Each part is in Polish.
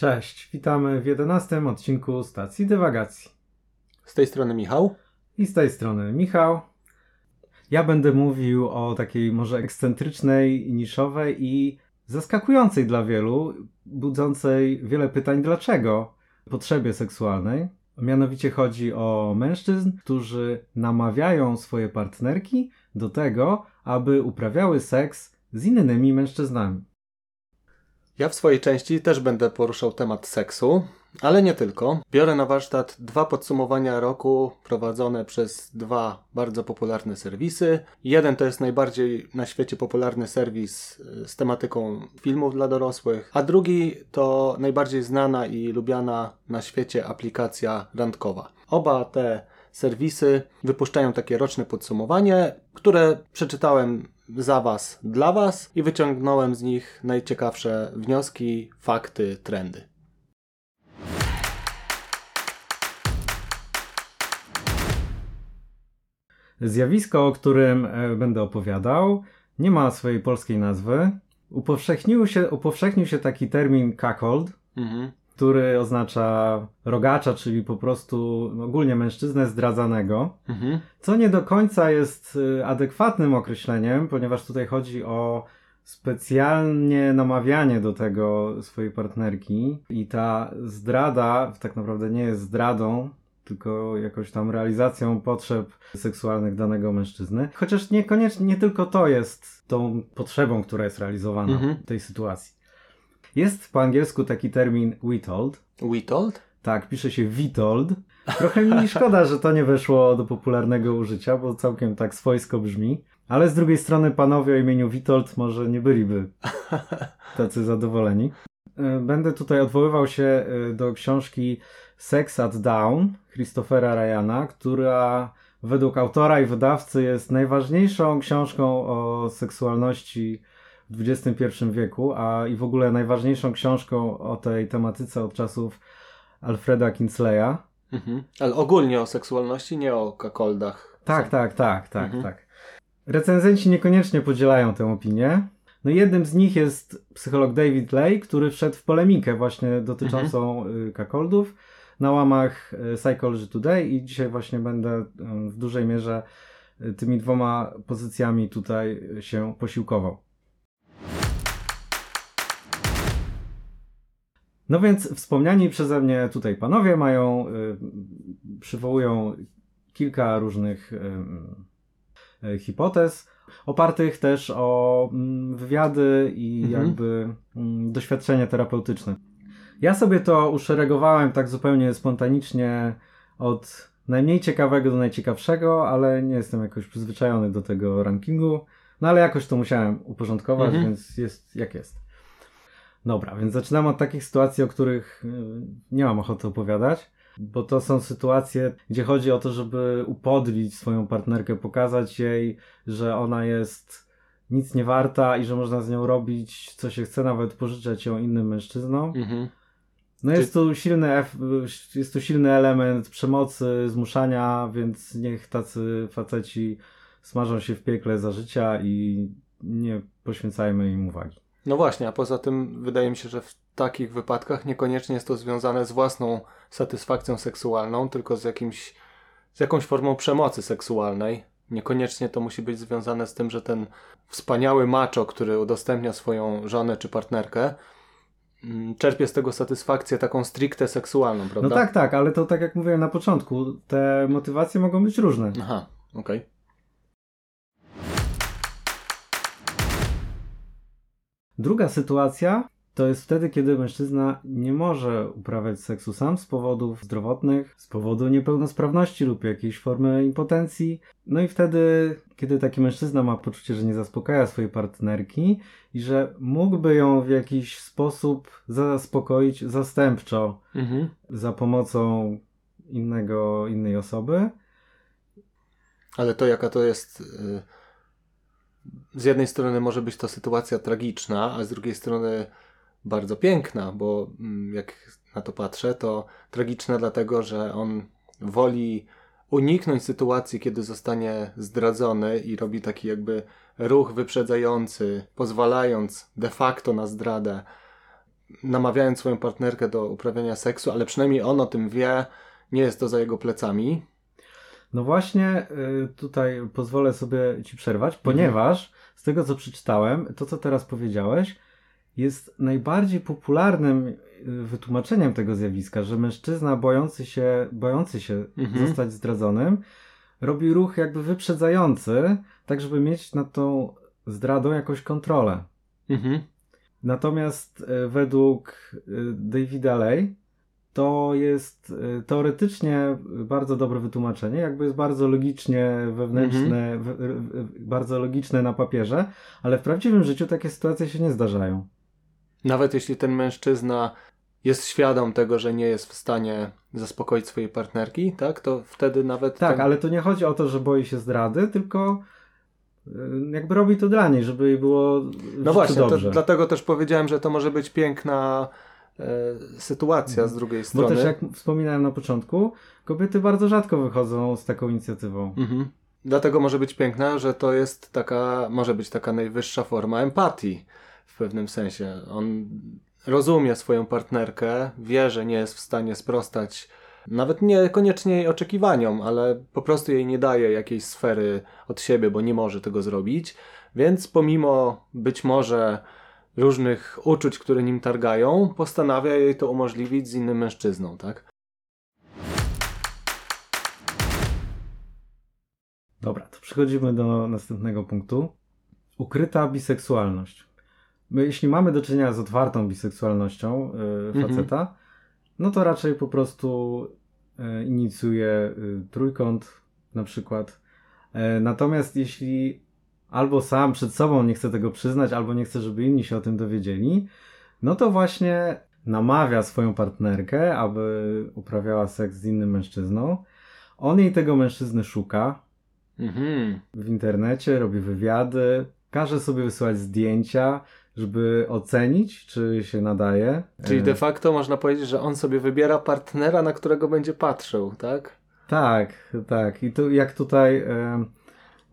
Cześć, witamy w jedenastym odcinku Stacji Dywagacji. Z tej strony Michał. I z tej strony Michał. Ja będę mówił o takiej może ekscentrycznej, niszowej i zaskakującej dla wielu, budzącej wiele pytań dlaczego potrzebie seksualnej. Mianowicie chodzi o mężczyzn, którzy namawiają swoje partnerki do tego, aby uprawiały seks z innymi mężczyznami. Ja w swojej części też będę poruszał temat seksu, ale nie tylko. Biorę na warsztat dwa podsumowania roku prowadzone przez dwa bardzo popularne serwisy. Jeden to jest najbardziej na świecie popularny serwis e, z tematyką filmów dla dorosłych, a drugi to najbardziej znana i lubiana na świecie aplikacja randkowa. Oba te serwisy wypuszczają takie roczne podsumowanie, które przeczytałem za Was, dla Was i wyciągnąłem z nich najciekawsze wnioski, fakty, trendy. Zjawisko, o którym e, będę opowiadał, nie ma swojej polskiej nazwy. Upowszechnił się, upowszechnił się taki termin cuckold, mhm. Który oznacza rogacza, czyli po prostu ogólnie mężczyznę zdradzanego, mhm. co nie do końca jest e, adekwatnym określeniem, ponieważ tutaj chodzi o specjalnie namawianie do tego swojej partnerki i ta zdrada tak naprawdę nie jest zdradą, tylko jakoś tam realizacją potrzeb seksualnych danego mężczyzny. Chociaż niekoniecznie, nie tylko to jest tą potrzebą, która jest realizowana mhm. w tej sytuacji. Jest po angielsku taki termin witold. Witold? Tak, pisze się witold. Trochę mi szkoda, że to nie weszło do popularnego użycia, bo całkiem tak swojsko brzmi. Ale z drugiej strony panowie o imieniu Witold może nie byliby tacy zadowoleni. E, będę tutaj odwoływał się e, do książki Sex at Down Christophera Ryana, która według autora i wydawcy jest najważniejszą książką o seksualności w XXI wieku, a i w ogóle najważniejszą książką o tej tematyce od czasów Alfreda Kinsleya. Mhm. Ale ogólnie o seksualności, nie o kakoldach. Tak, tak, tak, tak, mhm. tak. Recenzenci niekoniecznie podzielają tę opinię. No jednym z nich jest psycholog David Lay, który wszedł w polemikę właśnie dotyczącą mhm. kakoldów na łamach e, Psychology Today i dzisiaj właśnie będę e, w dużej mierze tymi dwoma pozycjami tutaj się posiłkował. No więc wspomniani przeze mnie tutaj panowie mają, przywołują kilka różnych hipotez, opartych też o mm, wywiady i mhm. jakby mm, doświadczenie terapeutyczne. Ja sobie to uszeregowałem tak zupełnie spontanicznie od najmniej ciekawego do najciekawszego, ale nie jestem jakoś przyzwyczajony do tego rankingu. No ale jakoś to musiałem uporządkować, mhm. więc jest jak jest. Dobra, więc zaczynam od takich sytuacji, o których y, nie mam ochoty opowiadać, bo to są sytuacje, gdzie chodzi o to, żeby upodlić swoją partnerkę, pokazać jej, że ona jest nic nie warta i że można z nią robić co się chce, nawet pożyczać ją innym mężczyznom. Mhm. No jest tu silny, jest tu silny element przemocy, zmuszania, więc niech tacy faceci smażą się w piekle za życia i nie poświęcajmy im uwagi. No właśnie, a poza tym wydaje mi się, że w takich wypadkach niekoniecznie jest to związane z własną satysfakcją seksualną, tylko z jakimś, z jakąś formą przemocy seksualnej. Niekoniecznie to musi być związane z tym, że ten wspaniały macho, który udostępnia swoją żonę czy partnerkę, Mm, czerpie z tego satysfakcję taką stricte seksualną, prawda? No tak, tak, ale to tak jak mówiłem na początku, te motywacje mogą być różne. Aha, okej. Okay. Druga sytuacja to jest wtedy, kiedy mężczyzna nie może uprawiać seksu sam z powodów zdrowotnych, z powodu niepełnosprawności lub jakiejś formy impotencji. No i wtedy, kiedy taki mężczyzna ma poczucie, że nie zaspokaja swojej partnerki i że mógłby ją w jakiś sposób zaspokoić zastępczo mhm. za pomocą innego, innej osoby. Ale to jaka to jest. Y, z jednej strony może być to sytuacja tragiczna, a z drugiej strony bardzo piękna, bo mm, jak na to patrzę, to tragiczna dlatego, że on woli uniknąć sytuacji, kiedy zostanie zdradzony i robi taki jakby ruch wyprzedzający, pozwalając de facto na zdradę namawiając swoją partnerkę do uprawiania seksu, ale przynajmniej on o tym wie, nie jest to za jego plecami. No właśnie, y, tutaj pozwolę sobie ci przerwać, mhm. ponieważ z tego co przeczytałem, to co teraz powiedziałeś, jest najbardziej popularnym y, wytłumaczeniem tego zjawiska, że mężczyzna bojący się, bojący się mhm. zostać zdradzonym, robi ruch jakby wyprzedzający, tak żeby mieć nad tą zdradą jakąś kontrolę. Mhm. Natomiast y, według Davida Lay to jest y, teoretycznie bardzo dobre wytłumaczenie, jakby jest bardzo logicznie wewnętrzne, mm -hmm. bardzo logiczne na papierze, ale w prawdziwym życiu takie sytuacje się nie zdarzają. Nawet jeśli ten mężczyzna jest świadom tego, że nie jest w stanie zaspokoić swojej partnerki, tak, to wtedy nawet. Tak, ten... ale to nie chodzi o to, że boi się zdrady, tylko y, jakby robi to dla niej, żeby jej było. No właśnie, to, dlatego też powiedziałem, że to może być piękna sytuacja z drugiej strony. Bo też jak wspominałem na początku, kobiety bardzo rzadko wychodzą z taką inicjatywą. Mhm. Dlatego może być piękna, że to jest taka, może być taka najwyższa forma empatii w pewnym sensie. On rozumie swoją partnerkę, wie, że nie jest w stanie sprostać nawet niekoniecznie jej oczekiwaniom, ale po prostu jej nie daje jakiejś sfery od siebie, bo nie może tego zrobić. Więc pomimo być może różnych uczuć, które nim targają, postanawia jej to umożliwić z innym mężczyzną, tak? Dobra, to przechodzimy do następnego punktu. Ukryta biseksualność. My, jeśli mamy do czynienia z otwartą biseksualnością yy, faceta, no to raczej po prostu yy, inicjuje yy, trójkąt na przykład. Y, natomiast jeśli albo sam przed sobą nie chce tego przyznać, albo nie chce, żeby inni się o tym dowiedzieli, no to właśnie namawia swoją partnerkę, aby uprawiała seks z innym mężczyzną. On jej tego mężczyzny szuka mhm. w internecie, robi wywiady, każe sobie wysyłać zdjęcia, żeby ocenić, czy się nadaje. Czyli de facto można powiedzieć, że on sobie wybiera partnera, na którego będzie patrzył, tak? Tak, tak. I tu jak tutaj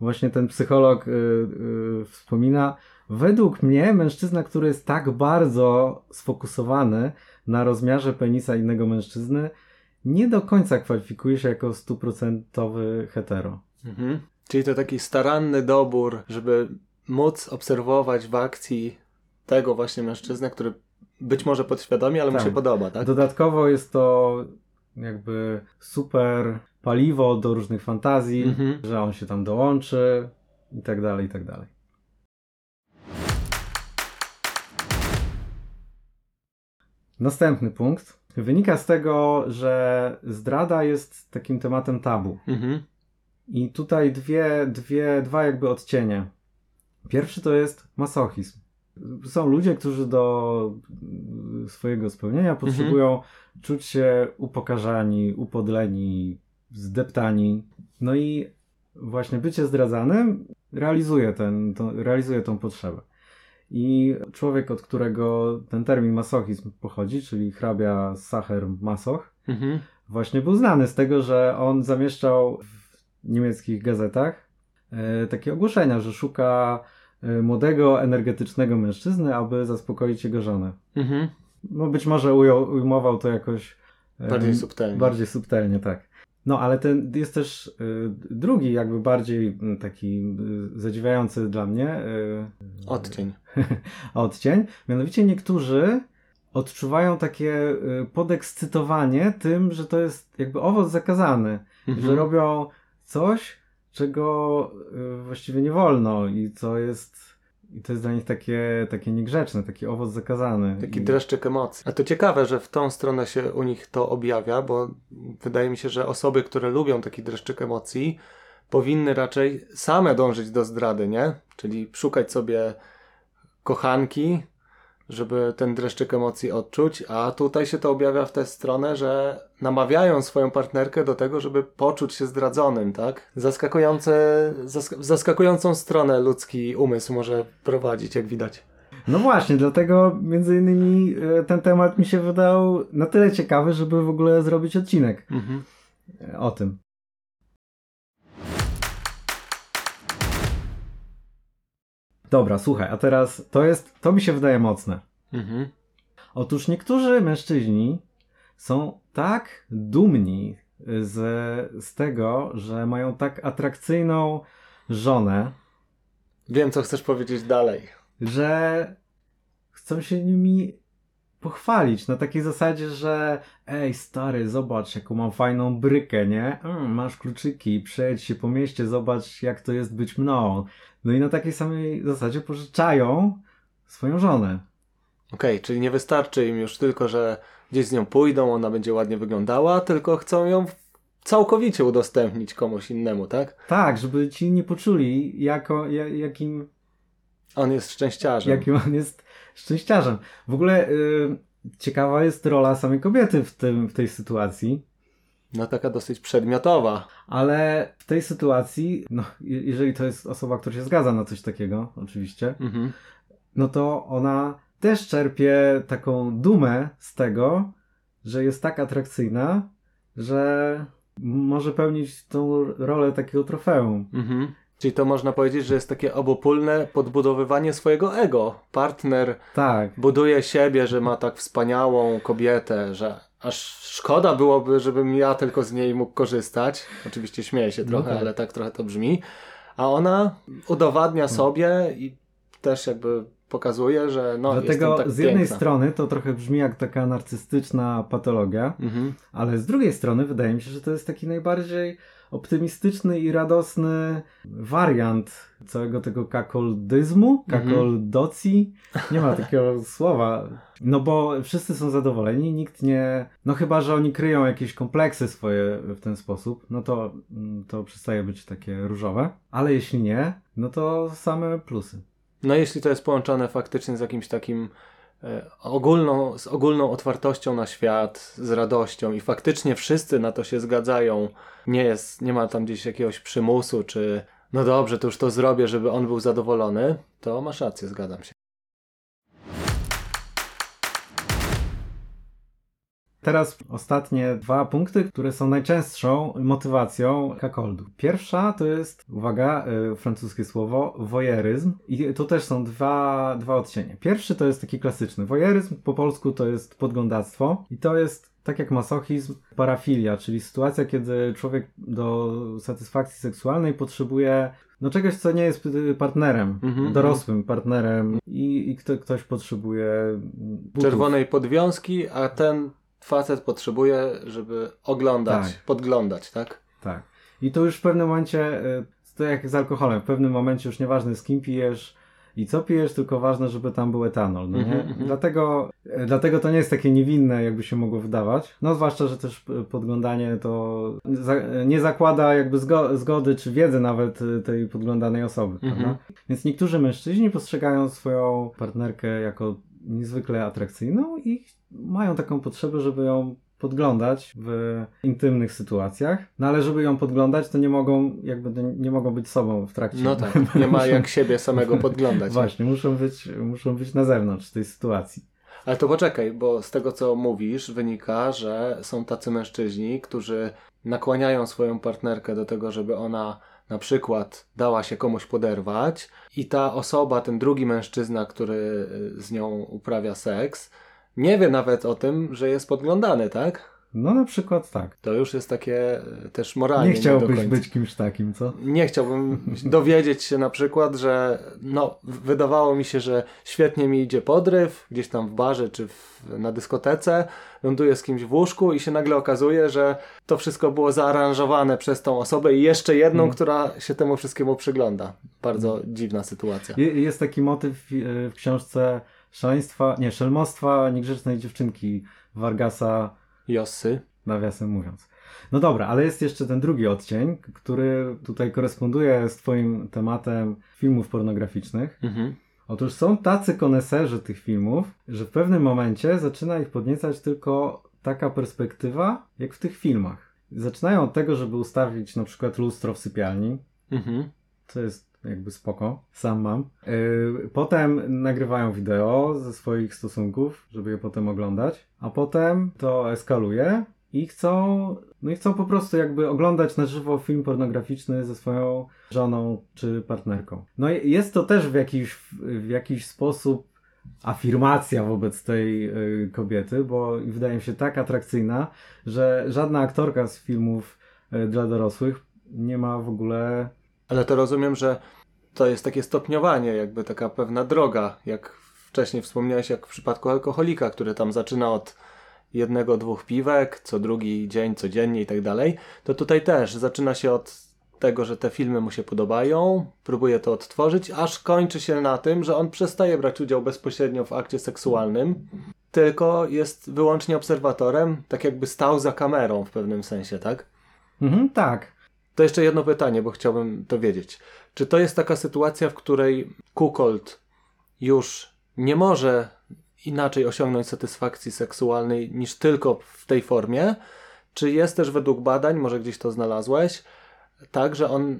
właśnie ten psycholog y, y, wspomina, według mnie mężczyzna, który jest tak bardzo sfokusowany na rozmiarze penisa innego mężczyzny, nie do końca kwalifikuje się jako stuprocentowy hetero. Mhm. Czyli to taki staranny dobór, żeby móc obserwować w akcji tego właśnie mężczyznę, który być może podświadomie, ale tak. mu się podoba, tak? Dodatkowo jest to jakby super paliwo do różnych fantazji, mhm. że on się tam dołączy i tak dalej, i tak dalej. Następny punkt wynika z tego, że zdrada jest takim tematem tabu. Mhm. I tutaj dwie, dwie, dwa jakby odcienie. Pierwszy to jest masochizm. Są ludzie, którzy do swojego spełnienia potrzebują mhm. czuć się upokarzani, upodleni, zdeptani. No i właśnie bycie zdradzanym realizuje, ten, to, realizuje tą potrzebę. I człowiek, od którego ten termin masochizm pochodzi, czyli hrabia Sacher Masoch, mhm. właśnie był znany z tego, że on zamieszczał w niemieckich gazetach e, takie ogłoszenia, że szuka e, młodego, energetycznego mężczyzny, aby zaspokoić jego żonę. Mhm. No być może ujął, ujmował to jakoś e, bardziej subtelnie. Bardziej subtelnie, tak. No, ale ten jest też y, drugi, jakby bardziej y, taki y, zadziwiający dla mnie. Y, odcień. odcień. Mianowicie niektórzy odczuwają takie podekscytowanie tym, że to jest jakby owoc zakazany, mhm. że robią coś, czego właściwie nie wolno i co jest i to jest dla nich takie, takie niegrzeczne, taki owoc zakazany. Taki I... dreszczyk emocji. A to ciekawe, że w tą stronę się u nich to objawia, bo wydaje mi się, że osoby, które lubią taki dreszczyk emocji, powinny raczej same dążyć do zdrady, nie? Czyli szukać sobie kochanki, żeby ten dreszczyk emocji odczuć, a tutaj się to objawia w tę stronę, że namawiają swoją partnerkę do tego, żeby poczuć się zdradzonym, tak? Zaskakujące, zask zaskakującą stronę ludzki umysł może prowadzić, jak widać. No właśnie, dlatego między innymi e, ten temat mi się wydał na tyle ciekawy, żeby w ogóle zrobić odcinek mhm. o tym. Dobra, słuchaj, a teraz to jest, to mi się wydaje mocne. Mhm. Otóż niektórzy mężczyźni są tak dumni z, z tego, że mają tak atrakcyjną żonę. Wiem, co chcesz powiedzieć dalej. Że chcą się nimi pochwalić na takiej zasadzie, że ej stary, zobacz jaką mam fajną brykę, nie? Mm, masz kluczyki, przejdź się po mieście, zobacz jak to jest być mną. No i na takiej samej zasadzie pożyczają swoją żonę. Okej, okay, czyli nie wystarczy im już tylko, że gdzieś z nią pójdą, ona będzie ładnie wyglądała, tylko chcą ją całkowicie udostępnić komuś innemu, tak? Tak, żeby ci nie poczuli, jako, jakim... On jest szczęściarzem. Jakim on jest szczęściarzem. W ogóle y, ciekawa jest rola samej kobiety w, tym, w tej sytuacji. No taka dosyć przedmiotowa. Ale w tej sytuacji, no, jeżeli to jest osoba, która się zgadza na coś takiego, oczywiście, mhm. no to ona też czerpie taką dumę z tego, że jest tak atrakcyjna, że może pełnić tą rolę takiego trofeum. Mhm. Czyli to można powiedzieć, że jest takie obopólne podbudowywanie swojego ego. Partner tak. buduje siebie, że ma tak wspaniałą kobietę, że aż szkoda byłoby, żebym ja tylko z niej mógł korzystać. Oczywiście śmieję się no trochę, no tak. ale tak trochę to brzmi. A ona udowadnia no. sobie i też jakby pokazuje, że no Dlatego tak z jednej piękna. strony to trochę brzmi jak taka narcystyczna patologia, mhm. ale z drugiej strony wydaje mi się, że to jest taki najbardziej optymistyczny i radosny wariant całego tego kakoldyzmu, mhm. kakoldocji. Nie ma takiego słowa. No bo wszyscy są zadowoleni, nikt nie... No chyba, że oni kryją jakieś kompleksy swoje w ten sposób, no to, to przestaje być takie różowe. Ale jeśli nie, no to same plusy. No jeśli to jest połączone faktycznie z jakimś takim ogólną, z ogólną otwartością na świat, z radością i faktycznie wszyscy na to się zgadzają, nie jest, nie ma tam gdzieś jakiegoś przymusu, czy no dobrze, to już to zrobię, żeby on był zadowolony, to masz rację, zgadzam się. Teraz ostatnie dwa punkty, które są najczęstszą motywacją kakoldu. Pierwsza to jest, uwaga, y, francuskie słowo voyeuryzm i tu też są dwa, dwa odcienie. Pierwszy to jest taki klasyczny. Voyeuryzm po polsku to jest podglądactwo i to jest tak jak masochizm, parafilia, czyli sytuacja, kiedy człowiek do satysfakcji seksualnej potrzebuje no czegoś, co nie jest partnerem, mm -hmm. dorosłym partnerem i, i kto, ktoś potrzebuje butów. czerwonej podwiązki, a ten facet potrzebuje, żeby oglądać, tak. podglądać, tak? Tak. I to już w pewnym momencie, y, to jak z alkoholem, w pewnym momencie już nieważne z kim pijesz i co pijesz, tylko ważne, żeby tam był etanol, no nie? Mm -hmm. Dlatego, y, dlatego to nie jest takie niewinne, jakby się mogło wydawać. No zwłaszcza, że też podglądanie to nie zakłada jakby zgody czy wiedzy nawet y, tej podglądanej osoby, mm -hmm. prawda? Więc niektórzy mężczyźni postrzegają swoją partnerkę jako niezwykle atrakcyjną i mają taką potrzebę, żeby ją podglądać w intymnych sytuacjach, no ale żeby ją podglądać, to nie mogą, jakby nie mogą być sobą w trakcie. No tak, nie ma jak siebie samego podglądać. Właśnie, muszą być, muszą być na zewnątrz tej sytuacji. Ale to poczekaj, bo z tego co mówisz wynika, że są tacy mężczyźni, którzy nakłaniają swoją partnerkę do tego, żeby ona na przykład dała się komuś poderwać i ta osoba, ten drugi mężczyzna, który z nią uprawia seks, nie wie nawet o tym, że jest podglądany, tak? No na przykład tak. To już jest takie e, też moralnie. Nie chciałbyś nie być kimś takim, co? Nie chciałbym dowiedzieć się na przykład, że no, wydawało mi się, że świetnie mi idzie podryw, gdzieś tam w barze czy w, na dyskotece, ląduję z kimś w łóżku i się nagle okazuje, że to wszystko było zaaranżowane przez tą osobę i jeszcze jedną, hmm. która się temu wszystkiemu przygląda. Bardzo hmm. dziwna sytuacja. Jest taki motyw w książce szaleństwa, nie, szelmostwa niegrzecznej dziewczynki Vargasa Jossy. Nawiasem mówiąc. No dobra, ale jest jeszcze ten drugi odcień, który tutaj koresponduje z Twoim tematem filmów pornograficznych. Mhm. Otóż są tacy koneserzy tych filmów, że w pewnym momencie zaczyna ich podniecać tylko taka perspektywa, jak w tych filmach. Zaczynają od tego, żeby ustawić na przykład lustro w sypialni, mhm. co jest jakby spoko, sam mam. Yy, potem nagrywają wideo ze swoich stosunków, żeby je potem oglądać, a potem to eskaluje i chcą, no i chcą po prostu jakby oglądać na żywo film pornograficzny ze swoją żoną czy partnerką. No jest to też w jakiś, w jakiś sposób afirmacja wobec tej y, kobiety, bo wydaje mi się tak atrakcyjna, że żadna aktorka z filmów y, dla dorosłych nie ma w ogóle. Ale to rozumiem, że to jest takie stopniowanie, jakby taka pewna droga, jak wcześniej wspomniałeś, jak w przypadku alkoholika, który tam zaczyna od jednego, dwóch piwek, co drugi dzień, codziennie i tak dalej, to tutaj też zaczyna się od tego, że te filmy mu się podobają, próbuje to odtworzyć, aż kończy się na tym, że on przestaje brać udział bezpośrednio w akcie seksualnym, tylko jest wyłącznie obserwatorem, tak jakby stał za kamerą w pewnym sensie, tak? Mhm, tak. To jeszcze jedno pytanie, bo chciałbym to wiedzieć. Czy to jest taka sytuacja, w której Kukold już nie może inaczej osiągnąć satysfakcji seksualnej niż tylko w tej formie? Czy jest też według badań, może gdzieś to znalazłeś, tak, że on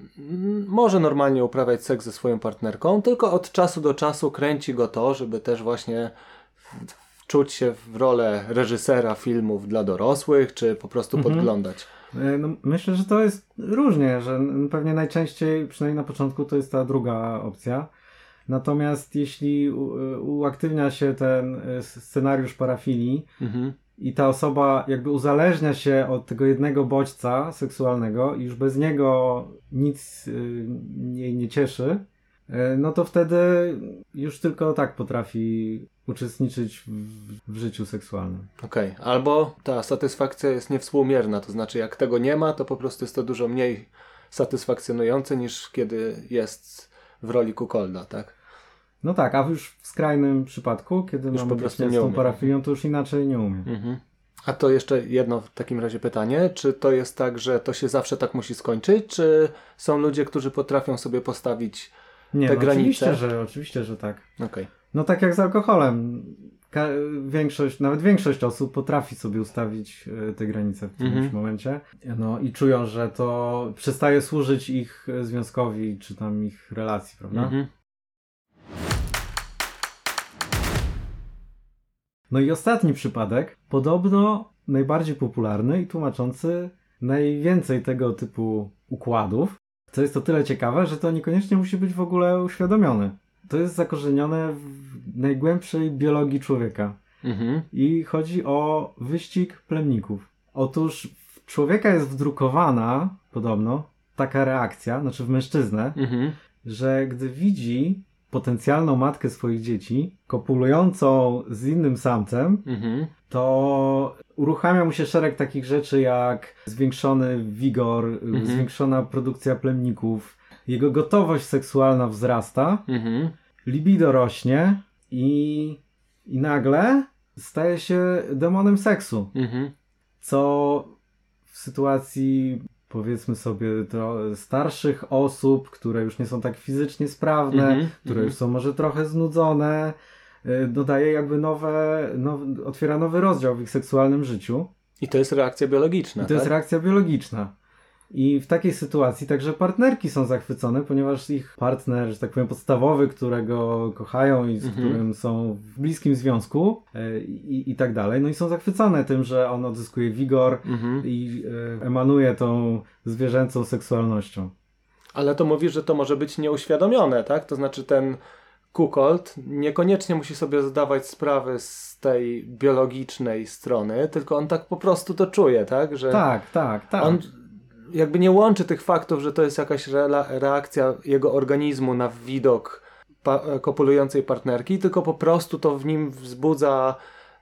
może normalnie uprawiać seks ze swoją partnerką, tylko od czasu do czasu kręci go to, żeby też właśnie czuć się w rolę reżysera filmów dla dorosłych, czy po prostu mhm. podglądać. E, no, myślę, że to jest różnie, że pewnie najczęściej, przynajmniej na początku, to jest ta druga opcja. Natomiast jeśli uaktywnia się ten e, scenariusz parafilii, mhm i ta osoba jakby uzależnia się od tego jednego bodźca seksualnego i już bez niego nic jej nie cieszy, no to wtedy już tylko tak potrafi uczestniczyć w, w życiu seksualnym. Okej, okay. albo ta satysfakcja jest niewspółmierna, to znaczy jak tego nie ma, to po prostu jest to dużo mniej satysfakcjonujące niż kiedy jest w roli kukolda, tak? No tak, a już w skrajnym przypadku, kiedy już mamy po prostu z tą parafilią, to już inaczej nie umiem. Mhm. A to jeszcze jedno w takim razie pytanie. Czy to jest tak, że to się zawsze tak musi skończyć, czy są ludzie, którzy potrafią sobie postawić nie, te no granice? Oczywiście, że, oczywiście, że tak. Okay. No tak jak z alkoholem. Ka większość, nawet większość osób potrafi sobie ustawić e, te granice w którymś mhm. momencie. No i czują, że to przestaje służyć ich związkowi, czy tam ich relacji, prawda? Mhm. No i ostatni przypadek, podobno najbardziej popularny i tłumaczący najwięcej tego typu układów. Co jest to tyle ciekawe, że to niekoniecznie musi być w ogóle uświadomione. To jest zakorzenione w najgłębszej biologii człowieka. Mhm. I chodzi o wyścig plemników. Otóż w człowieka jest wdrukowana, podobno, taka reakcja, znaczy w mężczyznę, mhm. że gdy widzi potencjalną matkę swoich dzieci, kopulującą z innym samcem, mhm. to uruchamia mu się szereg takich rzeczy jak zwiększony wigor, mhm. zwiększona produkcja plemników, jego gotowość seksualna wzrasta, mhm. libido rośnie i, i nagle staje się demonem seksu. Mhm. Co w sytuacji powiedzmy sobie starszych osób, które już nie są tak fizycznie sprawne, mm -hmm, które mm -hmm. już są może trochę znudzone, y, dodaje jakby nowe, now, otwiera nowy rozdział w ich seksualnym życiu. I to jest reakcja biologiczna. I to tak? jest reakcja biologiczna. I w takiej sytuacji także partnerki są zachwycone, ponieważ ich partner, że tak powiem, podstawowy, którego kochają i z mhm. którym są w bliskim związku e, i, i tak dalej, no i są zachwycone tym, że on odzyskuje wigor mhm. i e, emanuje tą zwierzęcą seksualnością. Ale to mówi, że to może być nieuświadomione, tak? To znaczy ten kukolt niekoniecznie musi sobie zdawać sprawy z tej biologicznej strony, tylko on tak po prostu to czuje, tak? Że tak, tak, tak. On jakby nie łączy tych faktów, że to jest jakaś reakcja jego organizmu na widok pa kopulującej partnerki, tylko po prostu to w nim wzbudza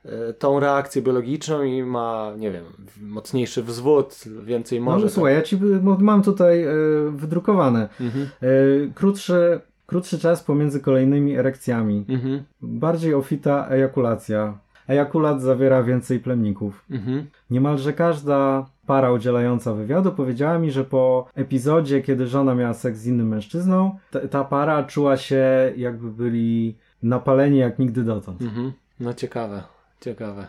e, tą reakcję biologiczną i ma, nie wiem, mocniejszy wzwód, więcej może. No słuchaj, ja ci mam tutaj e, wydrukowane. Mhm. E, krótszy, krótszy czas pomiędzy kolejnymi erekcjami. Mhm. Bardziej ofita ejakulacja. Ejakulat zawiera więcej plemników. Mhm. Niemalże każda para udzielająca wywiadu powiedziała mi, że po epizodzie, kiedy żona miała seks z innym mężczyzną, ta, ta para czuła się jakby byli napaleni jak nigdy dotąd. Mhm. No ciekawe, ciekawe.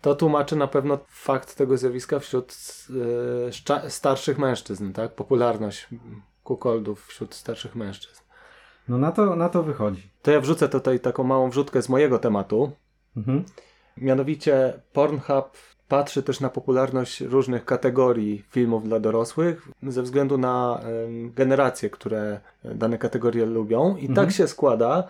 To tłumaczy na pewno fakt tego zjawiska wśród yy, starszych mężczyzn, tak? Popularność kukoldów wśród starszych mężczyzn. No na to, na to wychodzi. To ja wrzucę tutaj taką małą wrzutkę z mojego tematu. Mhm. Mianowicie Pornhub patrzy też na popularność różnych kategorii filmów dla dorosłych ze względu na generacje, które dane kategorie lubią. I tak mhm. tak się składa,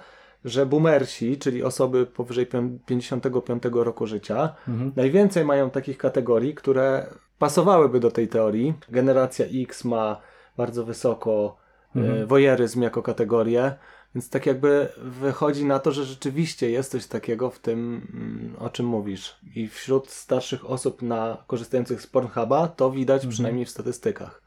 że boomersi, czyli osoby powyżej 55 roku życia, mhm. najwięcej mają takich kategorii, które pasowałyby do tej teorii. Generacja X ma bardzo wysoko e, mhm. wojeryzm jako kategorię, więc tak jakby wychodzi na to, że rzeczywiście jest coś takiego w tym, mm, o czym mówisz. I wśród starszych osób na korzystających z Pornhuba to widać mhm. przynajmniej w statystykach.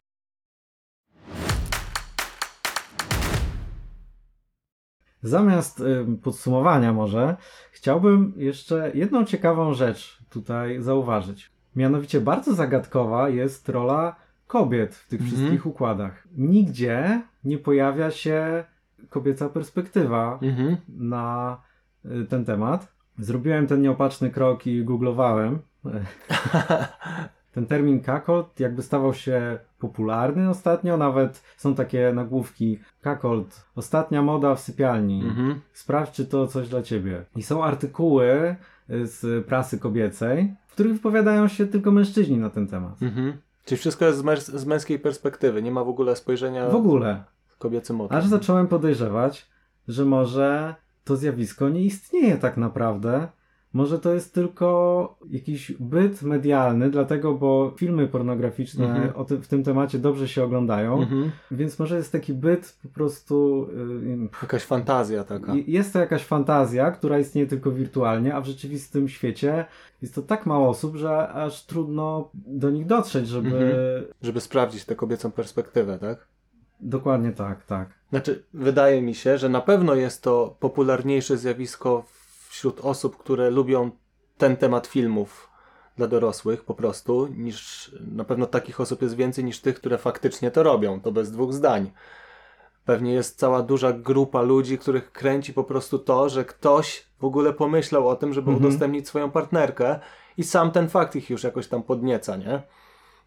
Zamiast y, podsumowania może, chciałbym jeszcze jedną ciekawą rzecz tutaj zauważyć. Mianowicie bardzo zagadkowa jest rola kobiet w tych mhm. wszystkich układach. Nigdzie nie pojawia się kobieca perspektywa mhm. na y, ten temat. Zrobiłem ten nieopatrzny krok i googlowałem. ten termin kakolt jakby stawał się popularny ostatnio, nawet są takie nagłówki kakolt, ostatnia moda w sypialni, mhm. sprawdź czy to coś dla ciebie. I są artykuły y, z prasy kobiecej, w których wypowiadają się tylko mężczyźni na ten temat. Mhm. Czyli wszystko jest z, męs z męskiej perspektywy, nie ma w ogóle spojrzenia... W ogóle. Aż zacząłem podejrzewać, że może to zjawisko nie istnieje tak naprawdę, może to jest tylko jakiś byt medialny, dlatego, bo filmy pornograficzne mhm. tym, w tym temacie dobrze się oglądają, mhm. więc może jest taki byt po prostu. Yy, jakaś fantazja taka. Jest to jakaś fantazja, która istnieje tylko wirtualnie, a w rzeczywistym świecie jest to tak mało osób, że aż trudno do nich dotrzeć, żeby. Mhm. Żeby sprawdzić tę kobiecą perspektywę, tak? Dokładnie tak, tak. Znaczy, wydaje mi się, że na pewno jest to popularniejsze zjawisko wśród osób, które lubią ten temat filmów dla dorosłych po prostu, niż na pewno takich osób jest więcej niż tych, które faktycznie to robią, to bez dwóch zdań. Pewnie jest cała duża grupa ludzi, których kręci po prostu to, że ktoś w ogóle pomyślał o tym, żeby mhm. udostępnić swoją partnerkę i sam ten fakt ich już jakoś tam podnieca, nie?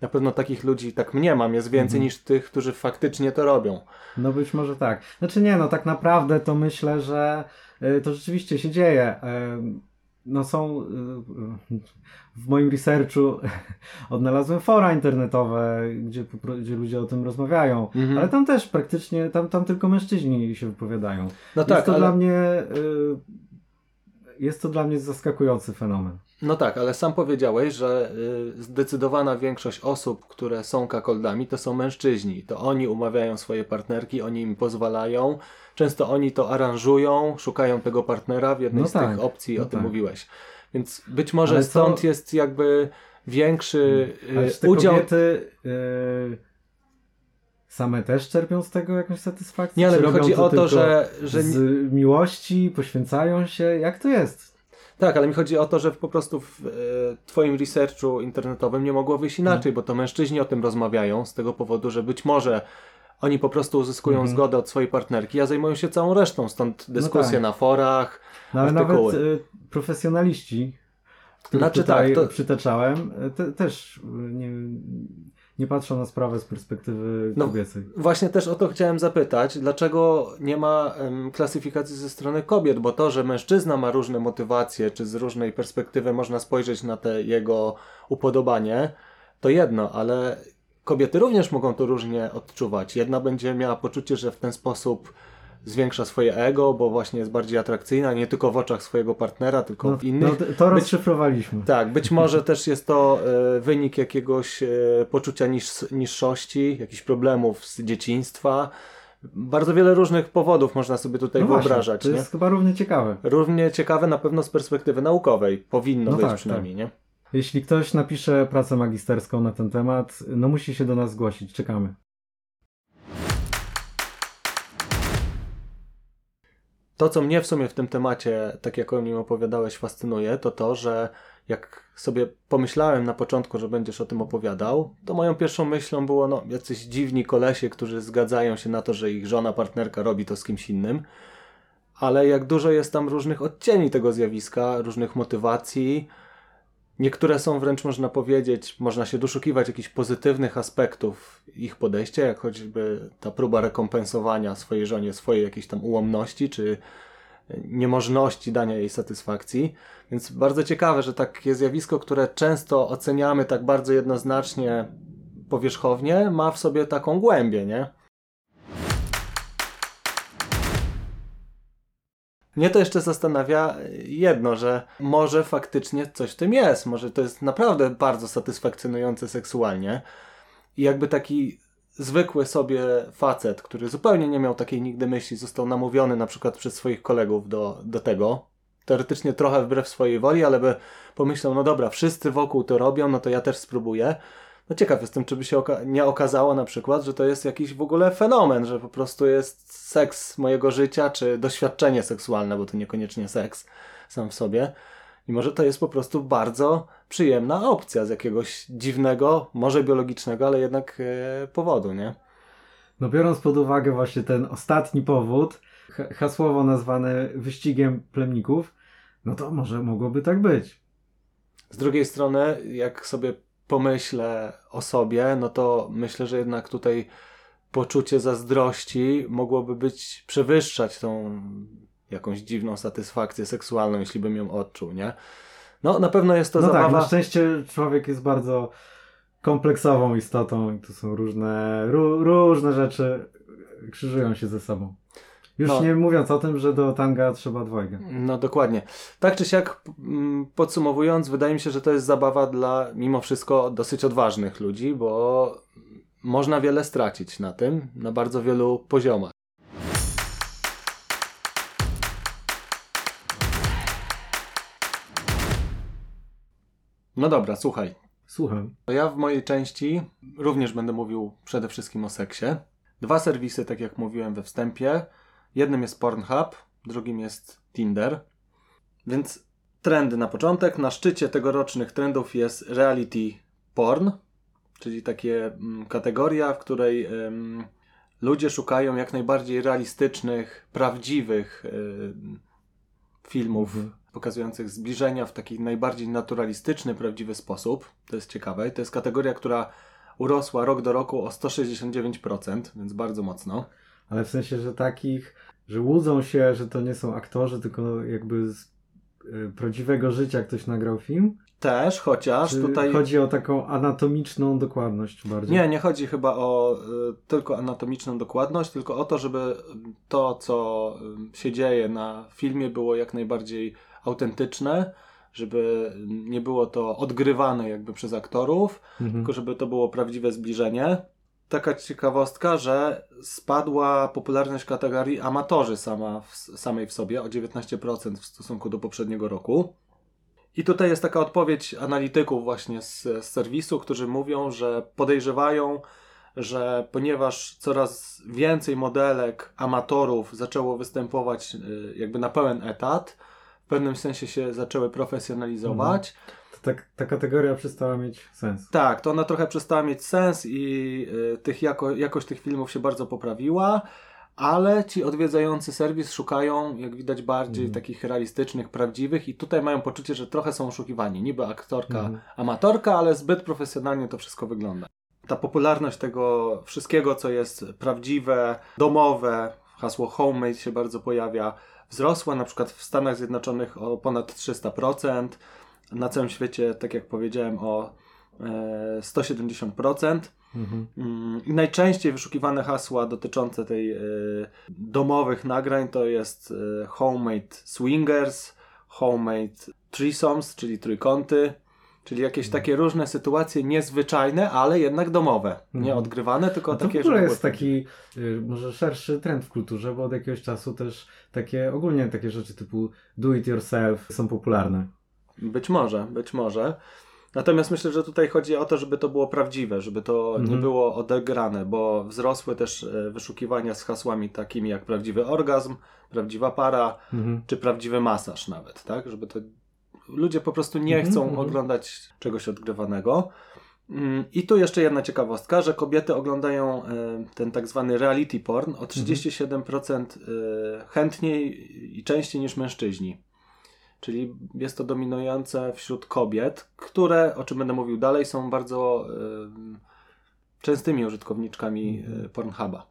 Na pewno takich ludzi, tak mnie mam, jest więcej mhm. niż tych, którzy faktycznie to robią. No być może tak. Znaczy nie, no tak naprawdę to myślę, że E, to rzeczywiście się dzieje. E, no są e, w moim researchu odnalazłem fora internetowe, gdzie, gdzie ludzie o tym rozmawiają, mhm. ale tam też praktycznie, tam, tam tylko mężczyźni się wypowiadają. No tak, jest to ale... dla mnie jest to dla mnie zaskakujący fenomen. No tak, ale sam powiedziałeś, że zdecydowana większość osób, które są kakoldami, to są mężczyźni. To oni umawiają swoje partnerki, oni im pozwalają, Często oni to aranżują, szukają tego partnera w jednej no z tak, tych opcji, no o tym tak. mówiłeś. Więc być może Ale stąd co... jest jakby większy Ale y, udział. Kobiety, yy, same też czerpią z tego jakąś satysfakcję? Nie, ale mi chodzi to o to, że, że. Z miłości poświęcają się. Jak to jest? Tak, ale mi chodzi o to, że po prostu w e, Twoim researchu internetowym nie mogło wyjść inaczej, no. bo to mężczyźni o tym rozmawiają z tego powodu, że być może oni po prostu uzyskują mhm. zgodę od swojej partnerki, a zajmują się całą resztą, stąd no dyskusje no tak. na forach, no, ale artykuły. nawet y, profesjonaliści, których znaczy, tutaj tak, to... przytaczałem, y, te, też y, nie, nie patrzą na sprawę z perspektywy no, kobiecej. Właśnie też o to chciałem zapytać, dlaczego nie ma um, klasyfikacji ze strony kobiet, bo to, że mężczyzna ma różne motywacje, czy z różnej perspektywy można spojrzeć na te jego upodobanie, to jedno, ale kobiety również mogą to różnie odczuwać. Jedna będzie miała poczucie, że w ten sposób zwiększa swoje ego, bo właśnie jest bardziej atrakcyjna, nie tylko w oczach swojego partnera, tylko no, w innych. No, to rozszyfrowaliśmy. tak, być może też jest to e, wynik jakiegoś e, poczucia niż, niższości, jakichś problemów z dzieciństwa. Bardzo wiele różnych powodów można sobie tutaj no wyobrażać. Właśnie, to jest chyba równie ciekawe. Równie ciekawe na pewno z perspektywy naukowej. Powinno no być tak, przynajmniej, tak. nie? Jeśli ktoś napisze pracę magisterską na ten temat, no musi się do nas zgłosić. Czekamy. To, co mnie w sumie w tym temacie, tak jak o nim opowiadałeś, fascynuje, to to, że jak sobie pomyślałem na początku, że będziesz o tym opowiadał, to moją pierwszą myślą było, no, jacyś dziwni kolesie, którzy zgadzają się na to, że ich żona, partnerka robi to z kimś innym. Ale jak dużo jest tam różnych odcieni tego zjawiska, różnych motywacji, Niektóre są wręcz, można powiedzieć, można się doszukiwać jakichś pozytywnych aspektów ich podejścia, jak choćby ta próba rekompensowania swojej żonie swojej jakiejś tam ułomności, czy niemożności dania jej satysfakcji. Więc bardzo ciekawe, że takie zjawisko, które często oceniamy tak bardzo jednoznacznie powierzchownie, ma w sobie taką głębię, nie? Mnie to jeszcze zastanawia jedno, że może faktycznie coś w tym jest. Może to jest naprawdę bardzo satysfakcjonujące seksualnie. I jakby taki zwykły sobie facet, który zupełnie nie miał takiej nigdy myśli, został namówiony na przykład przez swoich kolegów do, do tego, teoretycznie trochę wbrew swojej woli, ale by pomyślał, no dobra, wszyscy wokół to robią, no to ja też spróbuję. No ciekaw jestem, czy by się oka nie okazało na przykład, że to jest jakiś w ogóle fenomen, że po prostu jest seks mojego życia, czy doświadczenie seksualne, bo to niekoniecznie seks sam w sobie. I może to jest po prostu bardzo przyjemna opcja z jakiegoś dziwnego, może biologicznego, ale jednak e, powodu, nie? No biorąc pod uwagę właśnie ten ostatni powód, hasłowo nazwane wyścigiem plemników, no to może mogłoby tak być. Z drugiej strony, jak sobie pomyślę o sobie, no to myślę, że jednak tutaj poczucie zazdrości mogłoby być przewyższać tą jakąś dziwną satysfakcję seksualną, jeśli bym ją odczuł, nie? No, na pewno jest to no zabawa... tak, na szczęście człowiek jest bardzo kompleksową istotą i tu są różne, różne rzeczy krzyżują się ze sobą. Już no. nie mówiąc o tym, że do tanga trzeba dwojga. No dokładnie. Tak czy siak mm, podsumowując, wydaje mi się, że to jest zabawa dla mimo wszystko dosyć odważnych ludzi, bo można wiele stracić na tym, na bardzo wielu poziomach. No dobra, słuchaj. Słucham. Ja w mojej części również będę mówił przede wszystkim o seksie. Dwa serwisy, tak jak mówiłem we wstępie. Jednym jest Pornhub, drugim jest Tinder. Więc trendy na początek. Na szczycie tegorocznych trendów jest reality porn, czyli takie mm, kategoria, w której ludzie szukają jak najbardziej realistycznych, prawdziwych y, filmów pokazujących zbliżenia w taki najbardziej naturalistyczny, prawdziwy sposób. To jest ciekawe. To jest kategoria, która urosła rok do roku o 169%, więc bardzo mocno. Ale w sensie, że takich, że łudzą się, że to nie są aktorzy, tylko jakby z y, prawdziwego życia ktoś nagrał film? Też, chociaż Czy tutaj. Chodzi o taką anatomiczną dokładność bardziej. Nie, nie chodzi chyba o y, tylko anatomiczną dokładność, tylko o to, żeby to, co y, się dzieje na filmie, było jak najbardziej autentyczne, żeby nie było to odgrywane jakby przez aktorów, mhm. tylko żeby to było prawdziwe zbliżenie. Taka ciekawostka, że spadła popularność kategorii amatorzy sama w, samej w sobie o 19% w stosunku do poprzedniego roku. I tutaj jest taka odpowiedź analityków właśnie z, z serwisu, którzy mówią, że podejrzewają, że ponieważ coraz więcej modelek amatorów zaczęło występować y, jakby na pełen etat, w pewnym sensie się zaczęły profesjonalizować. Mhm. Ta, ta kategoria przestała mieć sens. Tak, to ona trochę przestała mieć sens i y, tych jako, jakość tych filmów się bardzo poprawiła ale ci odwiedzający serwis szukają, jak widać, bardziej mm. takich realistycznych, prawdziwych i tutaj mają poczucie, że trochę są oszukiwani. Niby aktorka, mm. amatorka, ale zbyt profesjonalnie to wszystko wygląda. Ta popularność tego wszystkiego, co jest prawdziwe, domowe, hasło homemade się bardzo pojawia, wzrosła na przykład w Stanach Zjednoczonych o ponad 300%, na całym świecie, tak jak powiedziałem, o 170%. Mhm. Mm, I najczęściej wyszukiwane hasła dotyczące tej y, domowych nagrań to jest y, homemade swingers, homemade threesomes, czyli trójkąty, czyli jakieś mhm. takie różne sytuacje niezwyczajne, ale jednak domowe. Mhm. Nie odgrywane, tylko to takie... To jest taki y, może szerszy trend w kulturze, bo od jakiegoś czasu też takie, ogólnie takie rzeczy typu do it yourself są popularne. Być może, być może. Natomiast myślę, że tutaj chodzi o to, żeby to było prawdziwe, żeby to mhm. nie było odegrane, bo wzrosły też e, wyszukiwania z hasłami takimi jak prawdziwy orgazm, prawdziwa para, mhm. czy prawdziwy masaż nawet, tak? Żeby to ludzie po prostu nie mhm, chcą mhm. oglądać czegoś odgrywanego. Mm, I tu jeszcze jedna ciekawostka, że kobiety oglądają e, ten tak zwany reality porn o 37% e, chętniej i częściej niż mężczyźni. Czyli jest to dominujące wśród kobiet, które, o czym będę mówił dalej, są bardzo y, częstymi użytkowniczkami y, Pornhuba.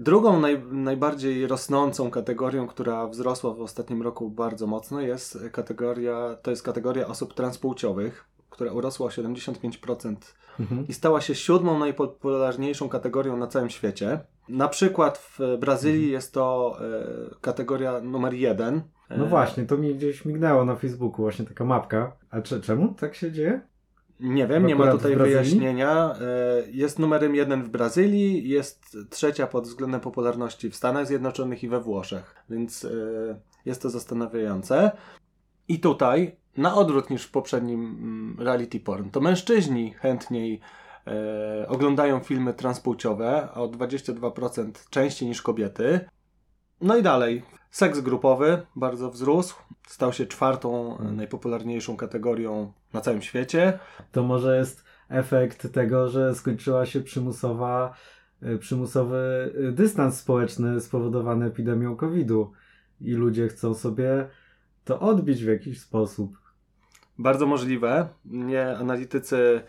Drugą naj, najbardziej rosnącą kategorią, która wzrosła w ostatnim roku bardzo mocno, jest kategoria, to jest kategoria osób transpłciowych, która urosła o 75% mhm. i stała się siódmą najpopularniejszą kategorią na całym świecie. Na przykład w Brazylii mhm. jest to e, kategoria numer jeden. No właśnie, to mi gdzieś mignęło na Facebooku właśnie taka mapka. A czemu tak się dzieje? Nie wiem, nie ma tutaj wyjaśnienia. E, jest numerem jeden w Brazylii, jest trzecia pod względem popularności w Stanach Zjednoczonych i we Włoszech, więc e, jest to zastanawiające. I tutaj, na odwrót niż w poprzednim mm, reality porn, to mężczyźni chętniej e, oglądają filmy transpłciowe o 22% częściej niż kobiety. No i dalej. Seks grupowy bardzo wzrósł. Stał się czwartą hmm. najpopularniejszą kategorią na całym świecie. To może jest efekt tego, że skończyła się przymusowa, e, przymusowy e, dystans społeczny spowodowany epidemią COVID-u i ludzie chcą sobie to odbić w jakiś sposób. Bardzo możliwe. Nie analitycy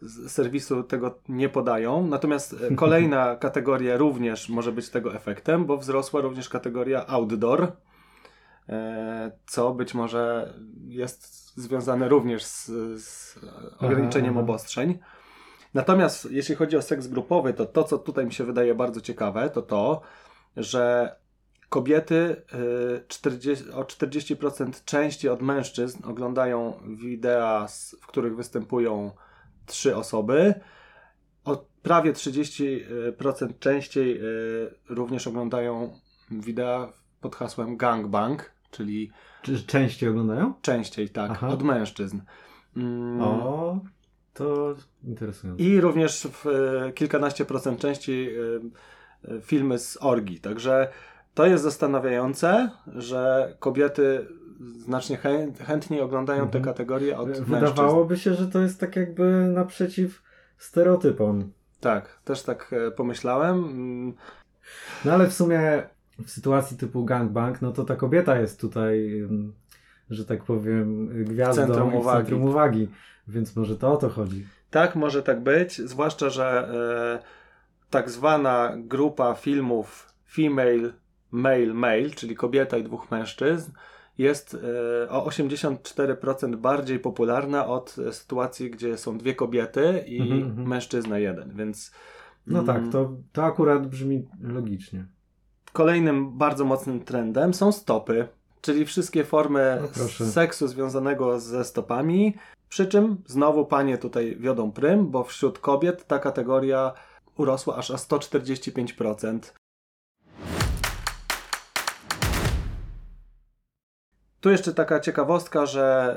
z serwisu tego nie podają. Natomiast e, kolejna kategoria również może być tego efektem, bo wzrosła również kategoria outdoor, e, co być może jest związane również z, z ograniczeniem obostrzeń. Natomiast jeśli chodzi o seks grupowy, to to, co tutaj mi się wydaje bardzo ciekawe, to to, że kobiety 40, y, o 40% częściej od mężczyzn oglądają wideo, w których występują trzy osoby. O prawie 30% częściej y, również oglądają wideo pod hasłem gangbang, czyli. Czy częściej oglądają? Częściej, tak, Aha. od mężczyzn. Mm. O, to interesujące. I również w y, kilkanaście procent częściej filmy z orgi. Także to jest zastanawiające, że kobiety znacznie chętniej oglądają te mhm. kategorie od Wydawałoby mężczyzn. się, że to jest tak jakby naprzeciw stereotypom. Tak, też tak e, pomyślałem. No ale w sumie w sytuacji typu gangbang, no to ta kobieta jest tutaj, mm, że tak powiem, gwiazdą centrum uwagi. centrum uwagi. Więc może to o to chodzi. Tak, może tak być. Zwłaszcza, że e, tak zwana grupa filmów female male male, czyli kobieta i dwóch mężczyzn, jest e, o 84% bardziej popularna od sytuacji, gdzie są dwie kobiety i mm -hmm. mężczyzna jeden, więc... No mm, tak, to, to akurat brzmi logicznie. Kolejnym bardzo mocnym trendem są stopy, czyli wszystkie formy no seksu związanego ze stopami, przy czym znowu panie tutaj wiodą prym, bo wśród kobiet ta kategoria urosła aż o 145%. Tu jeszcze taka ciekawostka, że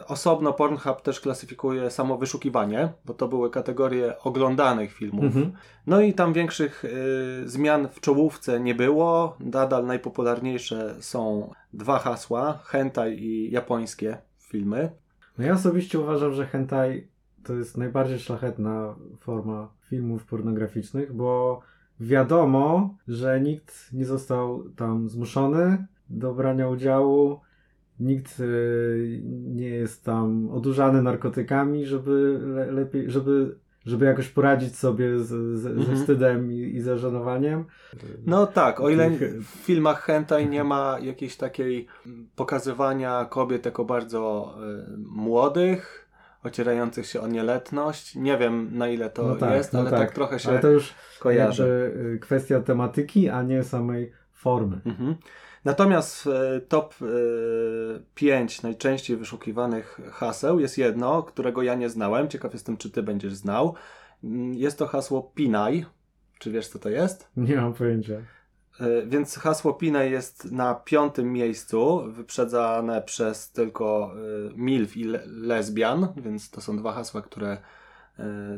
y, osobno Pornhub też klasyfikuje samo wyszukiwanie, bo to były kategorie oglądanych filmów. Mhm. No i tam większych y, zmian w czołówce nie było. Nadal najpopularniejsze są dwa hasła: hentai i japońskie filmy. No ja osobiście uważam, że hentai to jest najbardziej szlachetna forma filmów pornograficznych, bo wiadomo, że nikt nie został tam zmuszony do brania udziału nikt e, nie jest tam odurzany narkotykami, żeby le, lepiej, żeby, żeby jakoś poradzić sobie z, z, mhm. ze wstydem i, i zażenowaniem. No tak, o ile w filmach hentai nie ma jakiejś takiej pokazywania kobiet jako bardzo y, młodych, ocierających się o nieletność. Nie wiem na ile to no tak, jest, no ale tak. tak. trochę się ale to już kojarzy. E, kwestia tematyki, a nie samej formy. Mhm. Natomiast w top 5 e, najczęściej wyszukiwanych haseł jest jedno, którego ja nie znałem. Ciekaw jestem, czy ty będziesz znał. Mm, jest to hasło Pinaj. Czy wiesz, co to jest? Nie mam pojęcia. E, więc hasło Pinaj jest na piątym miejscu, wyprzedzane przez tylko e, MILF i Lesbian, więc to są dwa hasła, które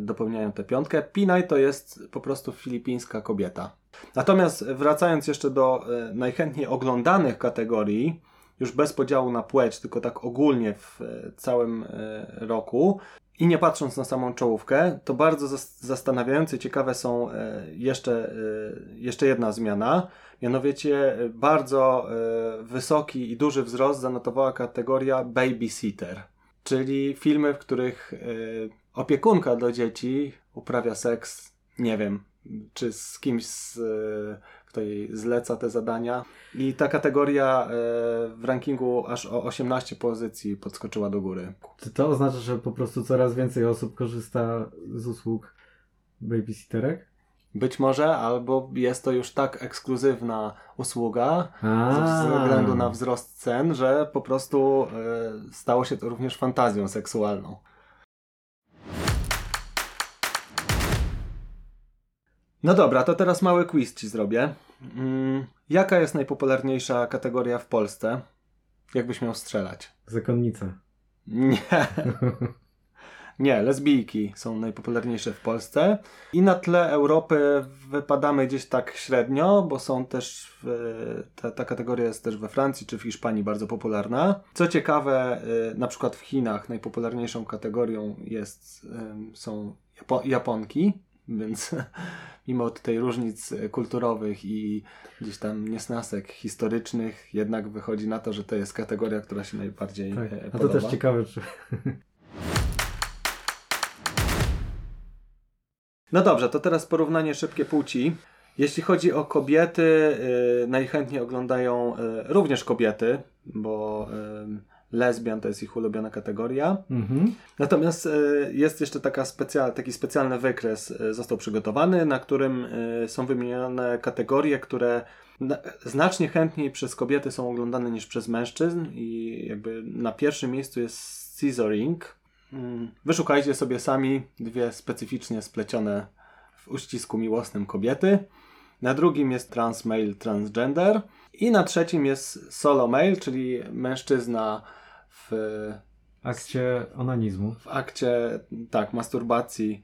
dopełniają tę piątkę. Pinaj to jest po prostu filipińska kobieta. Natomiast wracając jeszcze do e, najchętniej oglądanych kategorii, już bez podziału na płeć, tylko tak ogólnie w e, całym e, roku, i nie patrząc na samą czołówkę, to bardzo zastanawiające, ciekawe są jeszcze, jeszcze jedna zmiana. Mianowicie bardzo wysoki i duży wzrost zanotowała kategoria babysitter, czyli filmy, w których opiekunka do dzieci uprawia seks, nie wiem, czy z kimś, z, kto jej zleca te zadania. I ta kategoria e, w rankingu aż o 18 pozycji podskoczyła do góry. Czy to oznacza, że po prostu coraz więcej osób korzysta z usług babysitterek? Być może, albo jest to już tak ekskluzywna usługa A. ze względu na wzrost cen, że po prostu e, stało się to również fantazją seksualną. No dobra, to teraz mały quiz ci zrobię. Mm, jaka jest najpopularniejsza kategoria w Polsce? Jakbyś miał strzelać? Zakonnica. Nie. Nie, lesbijki są najpopularniejsze w Polsce. I na tle Europy wypadamy gdzieś tak średnio, bo są też, w, ta, ta kategoria jest też we Francji czy w Hiszpanii bardzo popularna. Co ciekawe, y, na przykład w Chinach najpopularniejszą kategorią jest, są Japo Japonki, więc mimo tej różnic kulturowych i gdzieś tam niesnasek historycznych, jednak wychodzi na to, że to jest kategoria, która się najbardziej Tak. e, A to podoba. też ciekawe, czy... No dobrze, to teraz porównanie szybkie płci. Jeśli chodzi o kobiety, y, najchętniej oglądają również kobiety, bo lesbian to jest ich ulubiona kategoria. Mhm. Natomiast y, jest jeszcze taka specja- taki specjalny wykres, y, został przygotowany, na którym y, są wymienione kategorie, które na, znacznie chętniej przez kobiety są oglądane niż przez mężczyzn i jakby na pierwszym miejscu jest scissoring. Mm, Wyszukajcie sobie sami dwie specyficznie splecione w uścisku miłosnym kobiety. Na drugim jest trans male, transgender. I na trzecim jest solo male, czyli mężczyzna w Akcie onanizmu. w akcie, tak, masturbacji.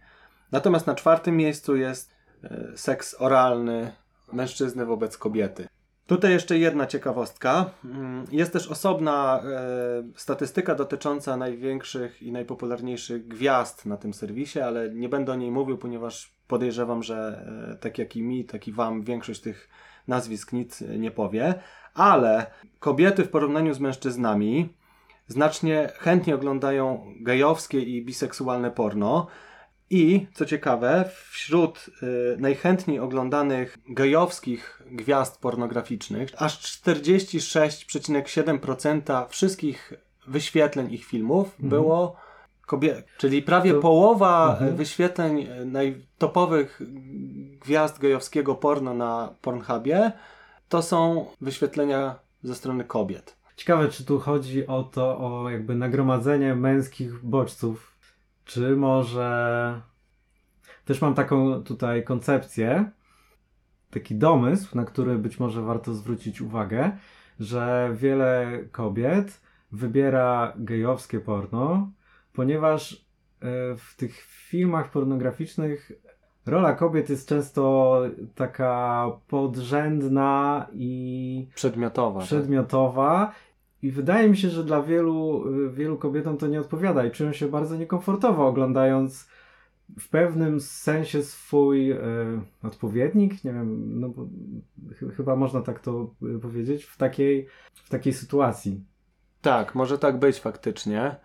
Natomiast na czwartym miejscu jest e, seks oralny mężczyzny wobec kobiety. Tutaj jeszcze jedna ciekawostka. Mm, Jest też osobna e, statystyka dotycząca największych i najpopularniejszych gwiazd na tym serwisie, ale nie będę o niej mówił, ponieważ podejrzewam, że e, tak jak i mi, tak i wam większość tych nazwisk nic nie powie. Ale kobiety w porównaniu z mężczyznami znacznie chętnie oglądają gejowskie i biseksualne porno. I, co ciekawe, wśród y, najchętniej oglądanych gejowskich gwiazd pornograficznych, aż 46,7% wszystkich wyświetleń ich filmów Mhm. było kobiet. Czyli prawie To- połowa Mhm. y, wyświetleń y, najtopowych gwiazd gejowskiego porno na Pornhubie to są wyświetlenia ze strony kobiet. Ciekawe, czy tu chodzi o to, o jakby nagromadzenie męskich bodźców, czy może... Też mam taką tutaj koncepcję, taki domysł, na który być może warto zwrócić uwagę, że wiele kobiet wybiera gejowskie porno, ponieważ e, w tych filmach pornograficznych rola kobiet jest często taka podrzędna i Przedmiotowa. tak. I wydaje mi się, że dla wielu, y, wielu kobietom to nie odpowiada i czują się bardzo niekomfortowo oglądając w pewnym sensie swój y, odpowiednik, nie wiem, no ch- chyba można tak to y, powiedzieć, w takiej, w takiej sytuacji. Tak, może tak być faktycznie,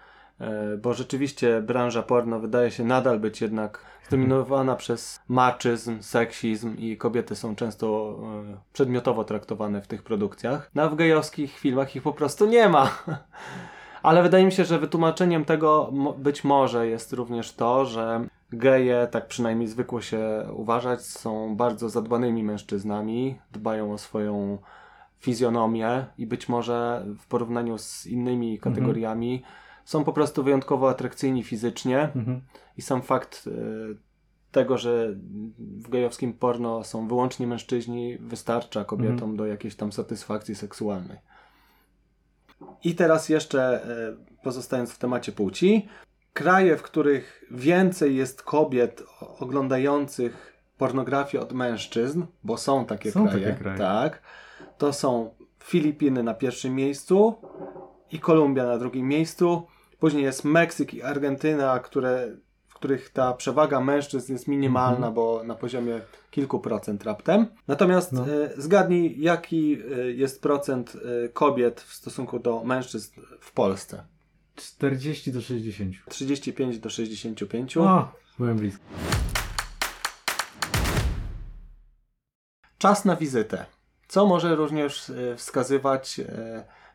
bo rzeczywiście branża porno wydaje się nadal być jednak zdominowana przez maczyzm, seksizm i kobiety są często e, przedmiotowo traktowane w tych produkcjach. No a w gejowskich filmach ich po prostu nie ma. Ale wydaje mi się, że wytłumaczeniem tego być może jest również to, że geje, tak przynajmniej zwykło się uważać, są bardzo zadbanymi mężczyznami, dbają o swoją fizjonomię i być może w porównaniu z innymi kategoriami są po prostu wyjątkowo atrakcyjni fizycznie Mhm. i sam fakt e, tego, że w gejowskim porno są wyłącznie mężczyźni wystarcza kobietom Mhm. do jakiejś tam satysfakcji seksualnej. I teraz jeszcze e, pozostając w temacie płci, kraje, w których więcej jest kobiet oglądających pornografię od mężczyzn, bo są takie Są kraje, takie kraje. tak, to są Filipiny na pierwszym miejscu i Kolumbia na drugim miejscu. Później jest Meksyk i Argentyna, które, w których ta przewaga mężczyzn jest minimalna, Mhm. bo na poziomie kilku procent raptem. Natomiast No. e, zgadnij, jaki e, jest procent e, kobiet w stosunku do mężczyzn w Polsce? 40 do 60. 35 do 65. O, byłem blisko. Czas na wizytę. Co może również wskazywać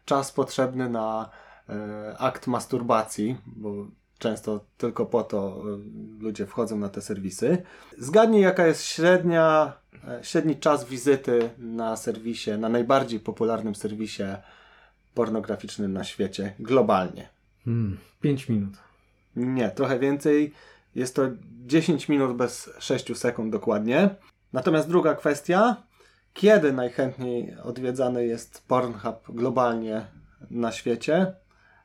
czas potrzebny na e, akt masturbacji, bo często tylko po to ludzie wchodzą na te serwisy. Zgadnij, jaka jest średnia, średni czas wizyty na serwisie, na najbardziej popularnym serwisie pornograficznym na świecie, globalnie. Hmm, 5 minut. Nie, trochę więcej. Jest to 10 minut bez 6 sekund dokładnie. Natomiast druga kwestia, kiedy najchętniej odwiedzany jest Pornhub globalnie na świecie?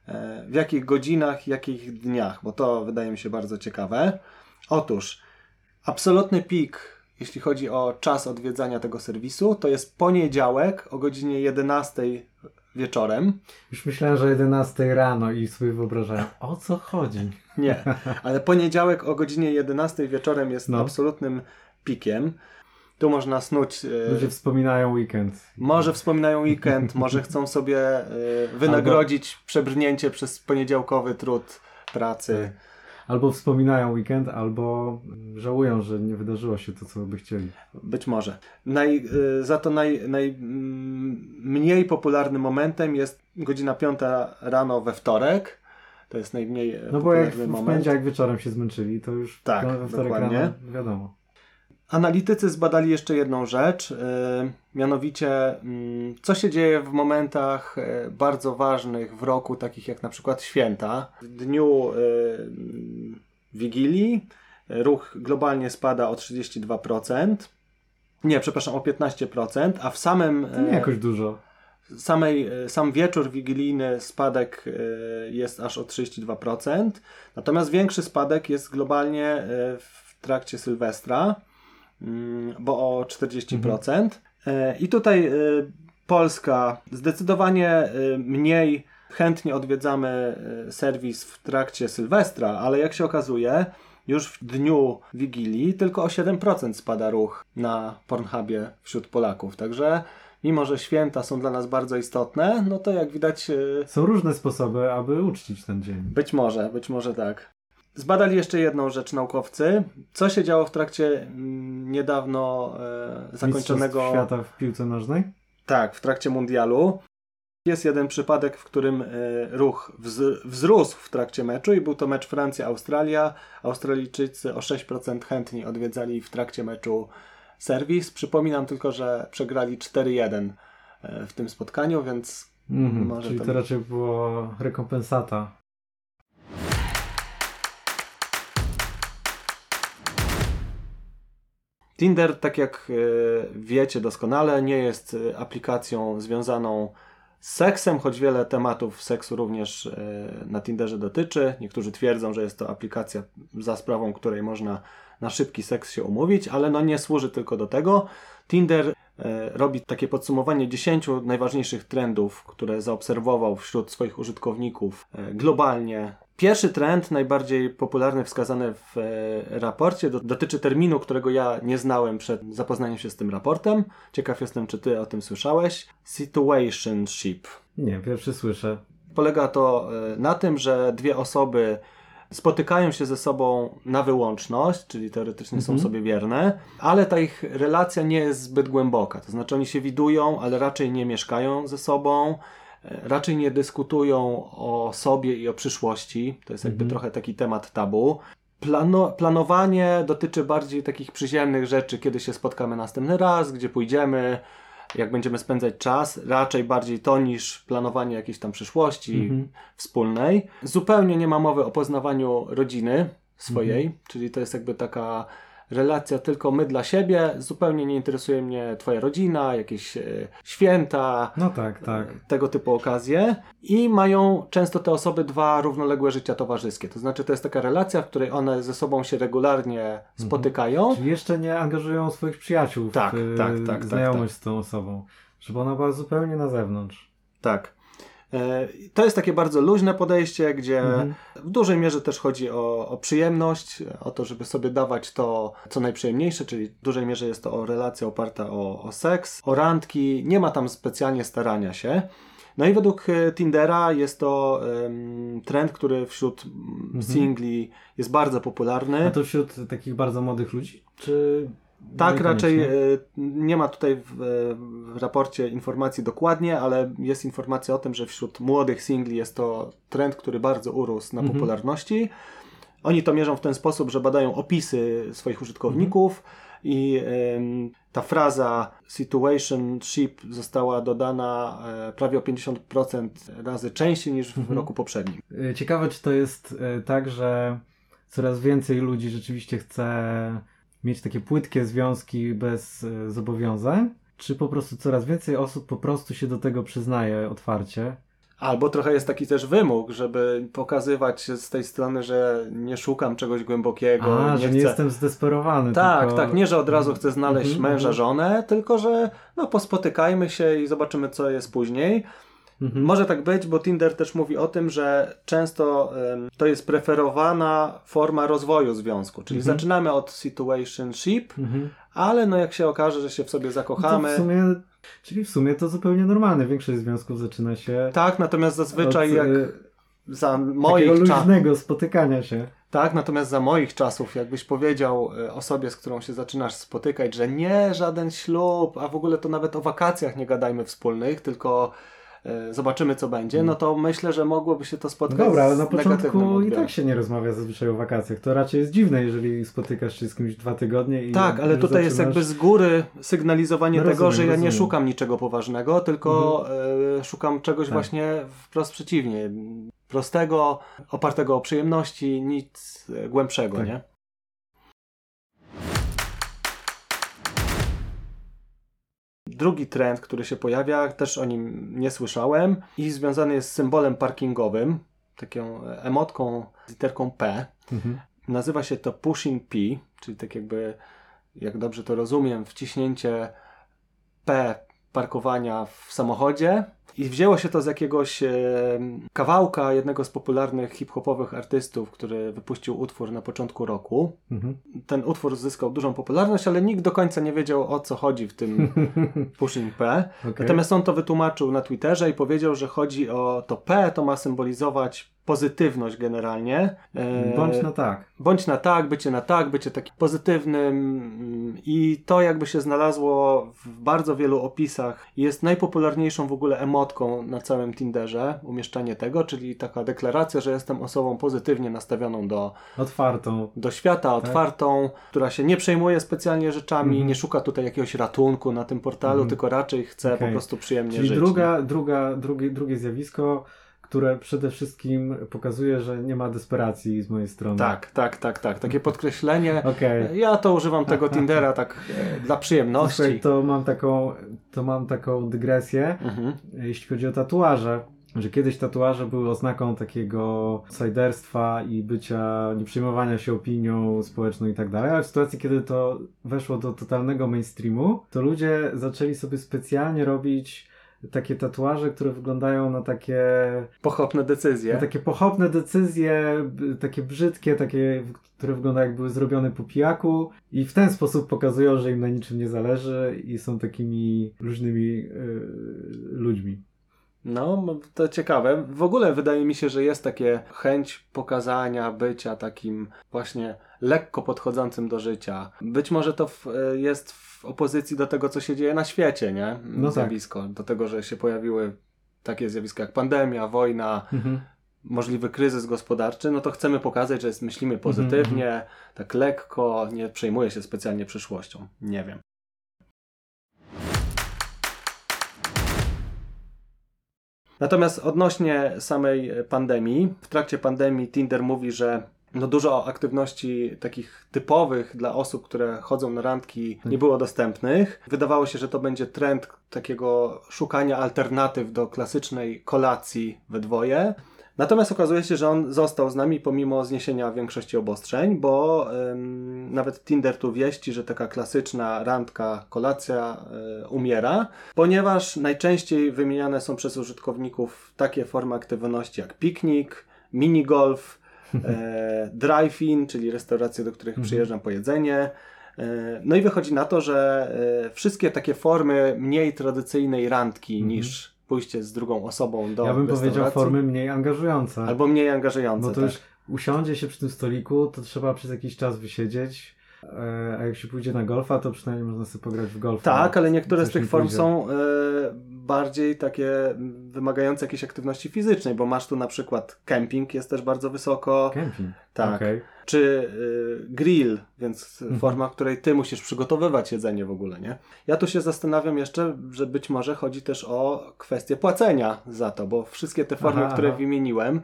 E, w jakich godzinach, jakich dniach? Bo to wydaje mi się bardzo ciekawe. Otóż, absolutny pik, jeśli chodzi o czas odwiedzania tego serwisu, to jest poniedziałek o godzinie 11 wieczorem. Już myślałem, że 11 rano i sobie wyobrażałem, o co chodzi. Nie, ale poniedziałek o godzinie 11 wieczorem jest no. absolutnym pikiem. Tu można snuć. E, Ludzie wspominają weekend. Może wspominają weekend, może chcą sobie e, wynagrodzić albo... przebrnięcie przez poniedziałkowy trud pracy. Tak. Albo wspominają weekend, albo żałują, że nie wydarzyło się to, co by chcieli. Być może. Naj, e, za to najmniej naj, popularnym momentem jest godzina 5 rano we wtorek. To jest najmniej No bo jak w, moment. w poniedziałek wieczorem się zmęczyli, to już tak, we wtorek dokładnie. rano wiadomo. Analitycy zbadali jeszcze jedną rzecz, yy, mianowicie yy, co się dzieje w momentach yy, bardzo ważnych w roku, takich jak na przykład święta. W dniu Wigilii ruch globalnie spada o 32%. Nie, przepraszam, o 15%, a w samym... To nie jakoś dużo. Samej, sam wieczór wigilijny spadek jest aż o 32%, natomiast większy spadek jest globalnie w trakcie Sylwestra. Mm, bo o 40%. Mhm. E, I tutaj e, Polska zdecydowanie e, mniej chętnie odwiedzamy serwis w trakcie Sylwestra, ale jak się okazuje, już w dniu Wigilii tylko o 7% spada ruch na Pornhubie wśród Polaków. Także mimo, że święta są dla nas bardzo istotne, no to jak widać... Są różne sposoby, aby uczcić ten dzień. Być może, być może tak. Zbadali jeszcze jedną rzecz naukowcy. Co się działo w trakcie mm, niedawno e, zakończonego. Mistrzostw świata w piłce nożnej? Tak, w trakcie mundialu. Jest jeden przypadek, w którym e, ruch wzrósł w trakcie meczu i był to mecz Francja-Australia. Australijczycy o 6% chętniej odwiedzali w trakcie meczu serwis. Przypominam tylko, że przegrali 4-1 e, w tym spotkaniu, więc mm, może Czyli to raczej była rekompensata Tinder, tak jak e, wiecie doskonale, nie jest e, aplikacją związaną z seksem, choć wiele tematów seksu również e, na Tinderze dotyczy. Niektórzy twierdzą, że jest to aplikacja za sprawą której można na szybki seks się umówić, ale no nie służy tylko do tego. Tinder robi takie podsumowanie 10 najważniejszych trendów, które zaobserwował wśród swoich użytkowników globalnie Pierwszy trend, najbardziej popularny, wskazany w e, raporcie, dotyczy terminu, którego ja nie znałem przed zapoznaniem się z tym raportem. Ciekaw jestem, czy ty o tym słyszałeś. Situationship. Nie, pierwszy słyszę. Polega to e, na tym, że dwie osoby spotykają się ze sobą na wyłączność, czyli teoretycznie mhm. są sobie wierne, ale ta ich relacja nie jest zbyt głęboka. To znaczy oni się widują, ale raczej nie mieszkają ze sobą raczej nie dyskutują o sobie i o przyszłości. To jest jakby mhm. trochę taki temat tabu. Plano, planowanie dotyczy bardziej takich przyziemnych rzeczy, kiedy się spotkamy następny raz, gdzie pójdziemy, jak będziemy spędzać czas, raczej bardziej to niż planowanie jakiejś tam przyszłości mhm. wspólnej. Zupełnie nie ma mowy o poznawaniu rodziny swojej, mhm. czyli to jest jakby taka relacja tylko my dla siebie, zupełnie nie interesuje mnie twoja rodzina, jakieś e, święta, no tak, tak. E, tego typu okazje i mają często te osoby dwa równoległe życia towarzyskie. To znaczy to jest taka relacja, w której one ze sobą się regularnie mhm. spotykają. Czyli jeszcze nie angażują swoich przyjaciół tak, w tak, tak, tak, znajomość tak, z tą osobą, żeby ona była zupełnie na zewnątrz. Tak. E, to jest takie bardzo luźne podejście, gdzie mhm. w dużej mierze też chodzi o, o, przyjemność, o to, żeby sobie dawać to, co najprzyjemniejsze, czyli w dużej mierze jest to o relacja oparta o, o seks, o randki, nie ma tam specjalnie starania się. No i według e, Tindera jest to um, trend, który wśród mhm. singli jest bardzo popularny. A to wśród takich bardzo młodych ludzi? Czy Tak, raczej nie ma tutaj w, w, raporcie informacji dokładnie, ale jest informacja o tym, że wśród młodych singli jest to trend, który bardzo urósł na mhm. popularności. Oni to mierzą w ten sposób, że badają opisy swoich użytkowników mhm. i ta fraza situationship została dodana e, prawie o 50% razy częściej niż w mhm. roku poprzednim. E, ciekawe, czy to jest e, tak, że coraz więcej ludzi rzeczywiście chce mieć takie płytkie związki bez zobowiązań, czy po prostu coraz więcej osób po prostu się do tego przyznaje otwarcie Albo trochę jest taki też wymóg, żeby pokazywać z tej strony, że nie szukam czegoś głębokiego. A, nie że chcę... nie jestem zdesperowany. Tak, tylko... tak, nie, że od razu chcę znaleźć mm -hmm, męża, żonę, tylko że no, pospotykajmy się i zobaczymy, co jest później. Mhm. Może tak być, bo Tinder też mówi o tym, że często to jest preferowana forma rozwoju związku, czyli mhm. zaczynamy od situationship, mhm. ale no jak się okaże, że się w sobie zakochamy. No w sumie, czyli w sumie to zupełnie normalne. Większość związków zaczyna się. Tak, natomiast zazwyczaj od, jak y, za moich czasów. luźnego spotykania się. Tak, natomiast za moich czasów, jakbyś powiedział y, osobie, z którą się zaczynasz spotykać, że nie, żaden ślub, a w ogóle to nawet o wakacjach nie gadajmy wspólnych, tylko zobaczymy co będzie, mm. no to myślę, że mogłoby się to spotkać no Dobra, ale na początku i tak się nie rozmawia zazwyczaj o wakacjach. To raczej jest dziwne, jeżeli spotykasz się z kimś dwa tygodnie i Tak, ale tutaj zaczynasz... jest jakby z góry sygnalizowanie no tego, że ja rozumiem. nie szukam niczego poważnego, tylko mhm. szukam czegoś tak. właśnie wprost przeciwnie. Prostego, opartego o przyjemności, nic głębszego, tak. nie? Drugi trend, który się pojawia, też o nim nie słyszałem i związany jest z symbolem parkingowym, taką emotką z literką P. Mhm. Nazywa się to Pushing P, czyli tak jakby, jak dobrze to rozumiem, wciśnięcie P parkowania w samochodzie i wzięło się to z jakiegoś e, kawałka jednego z popularnych hip-hopowych artystów, który wypuścił utwór na początku roku. Mhm. Ten utwór zyskał dużą popularność, ale nikt do końca nie wiedział o co chodzi w tym Pushing P. Okay. Natomiast on to wytłumaczył na Twitterze i powiedział, że chodzi o to P, to ma symbolizować pozytywność generalnie. E, bądź na tak. Bądź na tak, bycie na tak, bycie takim pozytywnym mm, i to jakby się znalazło w bardzo wielu opisach. Jest najpopularniejszą w ogóle emotką na całym Tinderze, umieszczanie tego, czyli taka deklaracja, że jestem osobą pozytywnie nastawioną do otwartą. Do świata, tak? otwartą, która się nie przejmuje specjalnie rzeczami, mm nie szuka tutaj jakiegoś ratunku na tym portalu, mm tylko raczej chce okay. po prostu przyjemnie czyli żyć. Druga, druga, drugie, drugie zjawisko które przede wszystkim pokazuje, że nie ma desperacji z mojej strony. Tak, tak, tak, tak. Takie podkreślenie. Okay. Ja to używam tego Tindera tak e, dla przyjemności. Słuchaj, to mam taką, to mam taką dygresję, mhm. jeśli chodzi o tatuaże że kiedyś tatuaże były oznaką takiego sajderstwa i bycia, nie przejmowania się opinią społeczną i tak dalej, ale w sytuacji, kiedy to weszło do totalnego mainstreamu, to ludzie zaczęli sobie specjalnie robić takie tatuaże, które wyglądają na takie... Pochopne decyzje. Na takie pochopne decyzje, takie brzydkie, takie, które wyglądają jak były zrobione po pijaku i w ten sposób pokazują, że im na niczym nie zależy i są takimi luźnymi yy, ludźmi. No, to ciekawe. W ogóle wydaje mi się, że jest takie chęć pokazania bycia takim właśnie lekko podchodzącym do życia. Być może to w, e, jest w opozycji do tego, co się dzieje na świecie, nie? No tak. Zjawisko. Tak. Do tego, że się pojawiły takie zjawiska jak pandemia, wojna, mhm. możliwy kryzys gospodarczy, no to chcemy pokazać, że jest, myślimy mhm, pozytywnie, mhm. tak lekko, nie przejmuje się specjalnie przyszłością. Nie wiem. Natomiast odnośnie samej pandemii, w trakcie pandemii Tinder mówi, że no dużo aktywności takich typowych dla osób, które chodzą na randki nie było dostępnych. Wydawało się, że to będzie trend takiego szukania alternatyw do klasycznej kolacji we dwoje. Natomiast okazuje się, że on został z nami pomimo zniesienia większości obostrzeń, bo ym, nawet Tinder tu wieści, że taka klasyczna randka, kolacja y, umiera, ponieważ najczęściej wymieniane są przez użytkowników takie formy aktywności jak piknik, minigolf, drive-in, czyli restauracje, do których mhm. przyjeżdżam po jedzenie. E, no i wychodzi na to, że e, wszystkie takie formy mniej tradycyjnej randki mhm. niż pójście z drugą osobą do Ja bym powiedział formy mniej angażujące. Albo mniej angażujące, Bo to tak. już usiądzie się przy tym stoliku, to trzeba przez jakiś czas wysiedzieć. E, a jak się pójdzie na golfa, to przynajmniej można sobie pograć w golfa. Tak, ale niektóre z tych form pójdzie. są e, bardziej takie wymagające jakiejś aktywności fizycznej, bo masz tu na przykład camping jest też bardzo wysoko. Camping. Tak. Okay. Czy y, grill, więc mhm. forma, w której ty musisz przygotowywać jedzenie w ogóle, nie? Ja tu się zastanawiam jeszcze, że być może chodzi też o kwestię płacenia za to, bo wszystkie te formy, aha, które aha. wymieniłem,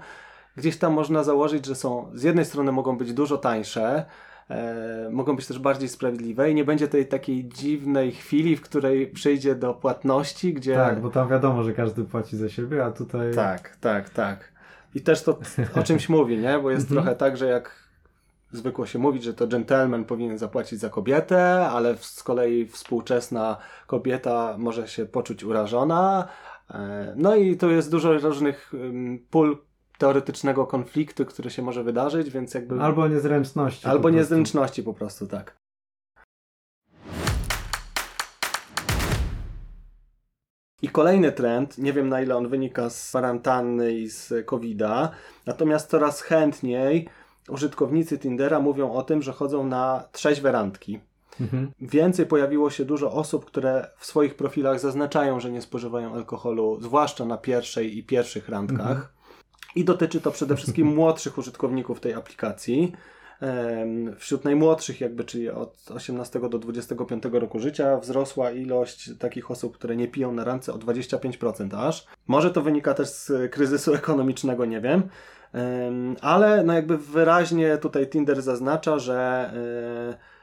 gdzieś tam można założyć, że są z jednej strony mogą być dużo tańsze, e, mogą być też bardziej sprawiedliwe i nie będzie tej takiej dziwnej chwili, w której przyjdzie do płatności, gdzie... Tak, bo tam wiadomo, że każdy płaci za siebie, a tutaj... Tak, tak, tak. I też to o czymś mówi, nie? Bo jest mhm. trochę tak, że jak zwykło się mówić, że to gentleman powinien zapłacić za kobietę, ale z kolei współczesna kobieta może się poczuć urażona. E, no i tu jest dużo różnych pól teoretycznego konfliktu, który się może wydarzyć, więc jakby... Albo niezręczności. Albo po niezręczności po prostu, tak. I kolejny trend, nie wiem na ile on wynika z kwarantanny i z COVID-a, natomiast coraz chętniej użytkownicy Tindera mówią o tym, że chodzą na trzeźwe randki. Mhm. Więcej pojawiło się dużo osób, które w swoich profilach zaznaczają, że nie spożywają alkoholu, zwłaszcza na pierwszej i pierwszych randkach. Mhm. I dotyczy to przede wszystkim młodszych użytkowników tej aplikacji. Wśród najmłodszych, jakby, czyli od 18 do 25 roku życia, wzrosła ilość takich osób, które nie piją na randce o 25% aż. Może to wynika też z kryzysu ekonomicznego, nie wiem. Ale no jakby wyraźnie tutaj Tinder zaznacza, że e,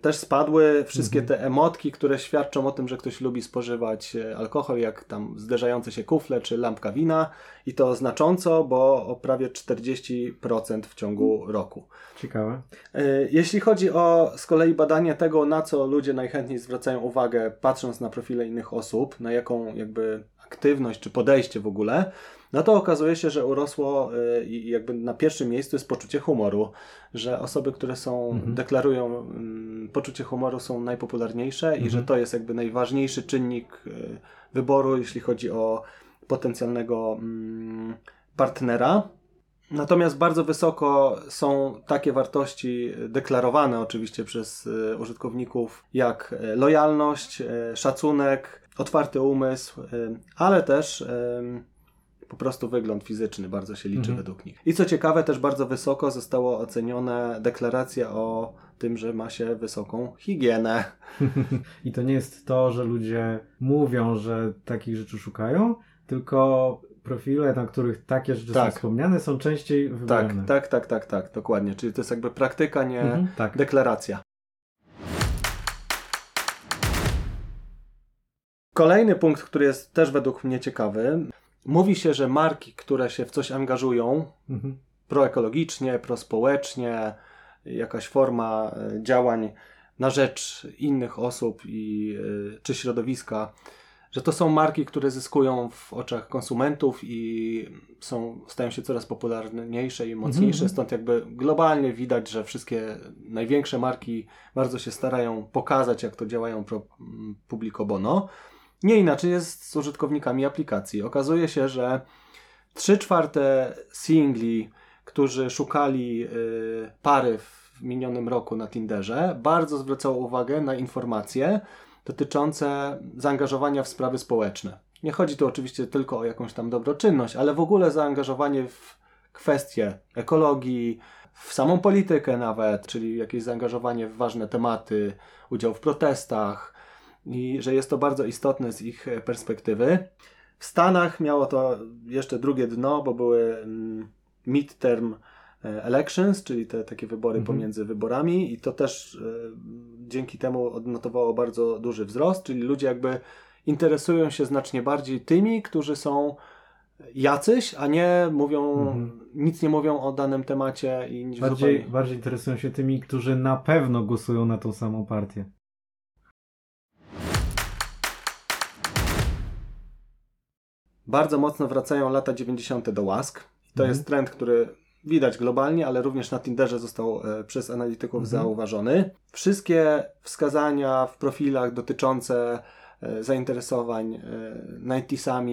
też spadły wszystkie mhm. te emotki, które świadczą o tym, że ktoś lubi spożywać e, alkohol, jak tam zderzające się kufle czy lampka wina i to znacząco, bo o prawie 40% w ciągu roku. Ciekawe. E, jeśli chodzi o z kolei badanie tego, na co ludzie najchętniej zwracają uwagę, patrząc na profile innych osób, na jaką jakby aktywność czy podejście w ogóle, no to okazuje się, że urosło y, i jakby na pierwszym miejscu jest poczucie humoru, że osoby, które są, mhm. deklarują mm, poczucie humoru są najpopularniejsze mhm. i że mhm. to jest jakby najważniejszy czynnik y, wyboru, jeśli chodzi o potencjalnego mm, partnera. Natomiast bardzo wysoko są takie wartości deklarowane oczywiście przez y, użytkowników jak lojalność, szacunek, otwarty umysł, ale też po prostu wygląd fizyczny bardzo się liczy mhm. według nich. I co ciekawe, też bardzo wysoko zostało ocenione deklaracja o tym, że ma się wysoką higienę. I to nie jest to, że ludzie mówią, że takich rzeczy szukają, tylko profile, na których takie rzeczy tak. są wspomniane, są częściej wybrane. Tak, tak, tak, tak, tak, dokładnie. Czyli to jest jakby praktyka, nie mhm, tak. deklaracja. Kolejny punkt, który jest też według mnie ciekawy, Mówi się, że marki, które się w coś angażują, mhm. proekologicznie, prospołecznie, jakaś forma e, działań na rzecz innych osób i, e, czy środowiska, że to są marki, które zyskują w oczach konsumentów i są, stają się coraz popularniejsze i mocniejsze. Mhm. Stąd jakby globalnie widać, że wszystkie największe marki bardzo się starają pokazać, jak to działają pro publico bono. Nie inaczej jest z użytkownikami aplikacji. Okazuje się, że 3 czwarte singli, którzy szukali y, pary w minionym roku na Tinderze, bardzo zwracało uwagę na informacje dotyczące zaangażowania w sprawy społeczne. Nie chodzi tu oczywiście tylko o jakąś tam dobroczynność, ale w ogóle zaangażowanie w kwestie ekologii, w samą politykę nawet, czyli jakieś zaangażowanie w ważne tematy, udział w protestach, i że jest to bardzo istotne z ich e, perspektywy. W Stanach miało to jeszcze drugie dno, bo były mm, midterm e, elections, czyli te takie wybory mhm. pomiędzy wyborami i to też e, dzięki temu odnotowało bardzo duży wzrost, czyli ludzie jakby interesują się znacznie bardziej tymi, którzy są jacyś, a nie mówią, mhm. nic nie mówią o danym temacie i bardziej, zupełnie... bardziej interesują się tymi, którzy na pewno głosują na tą samą partię. Bardzo mocno wracają lata 90. do łask. To mhm. jest trend, który widać globalnie, ale również na Tinderze został e, przez analityków mhm. zauważony. Wszystkie wskazania w profilach dotyczące e, zainteresowań e, 90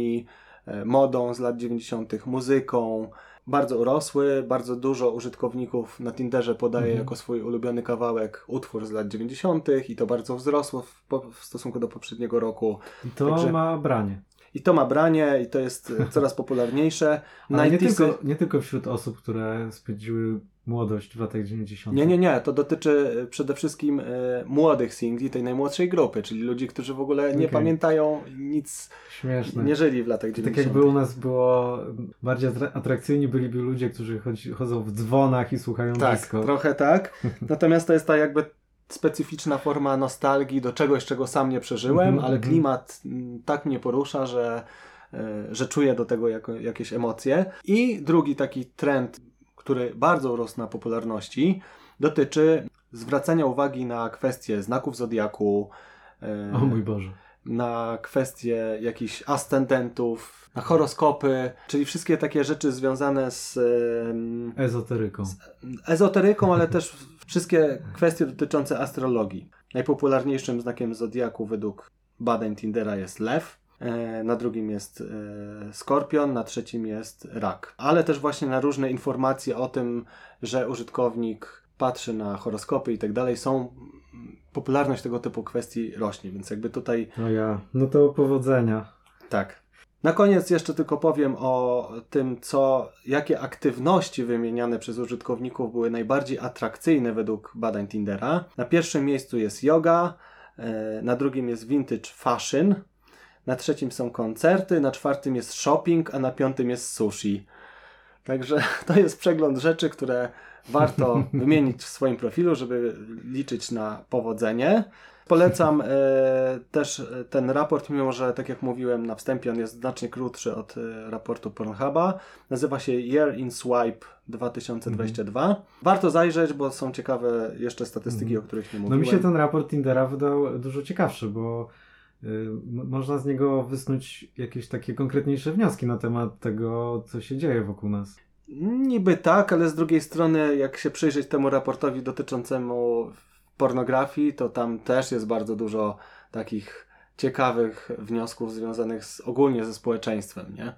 e, modą z lat 90., muzyką. Bardzo urosły, bardzo dużo użytkowników na Tinderze podaje Mhm. jako swój ulubiony kawałek utwór z lat 90. i to bardzo wzrosło w, w stosunku do poprzedniego roku. I to Także- ma branie. I to ma branie i to jest e, coraz popularniejsze. Ale nie 90s tylko, nie tylko wśród osób, które spędziły młodość w latach 90. Nie, nie, nie. To dotyczy e, przede wszystkim e, młodych singli, tej najmłodszej grupy, czyli ludzi, którzy w ogóle nie Okej. pamiętają nic, Śmieszne. nie żyli w latach Tak 90. jakby u nas było bardziej atra- atrakcyjni byliby ludzie, którzy chodzi, chodzą w dzwonach i słuchają Tak, disco. trochę tak. Natomiast to jest ta jakby specyficzna forma nostalgii do czegoś, czego sam nie przeżyłem, Mhm, ale mhm. klimat mm, tak mnie porusza, że, e, że czuję do tego jako, jakieś emocje. I drugi taki trend, który bardzo urósł na popularności, dotyczy zwracania uwagi na kwestie znaków zodiaku, e, O mój Boże. Na kwestie jakichś ascendentów, na horoskopy, czyli wszystkie takie rzeczy związane z Ezoteryką. ezoteryką, ale też wszystkie kwestie dotyczące astrologii. Najpopularniejszym znakiem zodiaku według badań Tindera jest lew, e, na drugim jest e, skorpion, na trzecim jest rak. Ale też właśnie na różne informacje o tym, że użytkownik patrzy na horoskopy i tak dalej, są popularność tego typu kwestii rośnie, więc jakby tutaj No ja. No to powodzenia. tak. Na koniec jeszcze tylko powiem o tym, co, jakie aktywności wymieniane przez użytkowników były najbardziej atrakcyjne według badań Tindera. Na pierwszym miejscu jest yoga, e, na drugim jest vintage fashion, na trzecim są koncerty, na czwartym jest shopping, a na piątym jest sushi. Także to jest przegląd rzeczy, które warto wymienić w swoim profilu, żeby liczyć na powodzenie. Polecam e, też e, ten raport, mimo że, tak jak mówiłem na wstępie, on jest znacznie krótszy od e, raportu Pornhuba. Nazywa się Year in Swipe 2022. Warto zajrzeć, bo są ciekawe jeszcze statystyki, Mhm. o których nie No mówiłem. mi się ten raport Tindera wydał dużo ciekawszy, bo m- można z niego wysnuć jakieś takie konkretniejsze wnioski na temat tego, co się dzieje wokół nas. Niby tak, ale z drugiej strony, jak się przyjrzeć temu raportowi dotyczącemu pornografii, to tam też jest bardzo dużo takich ciekawych wniosków związanych z, ogólnie ze społeczeństwem, nie?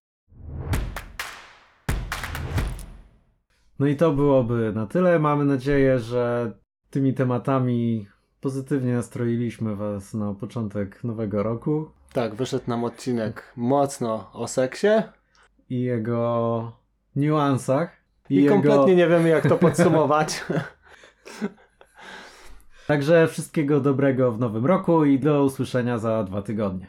No i to byłoby na tyle. Mamy nadzieję, że tymi tematami pozytywnie nastroiliśmy Was na początek nowego roku Tak, wyszedł nam odcinek mocno o seksie i jego niuansach. i, jego... kompletnie nie wiemy, jak to podsumować. Także wszystkiego dobrego w nowym roku i do usłyszenia za dwa tygodnie.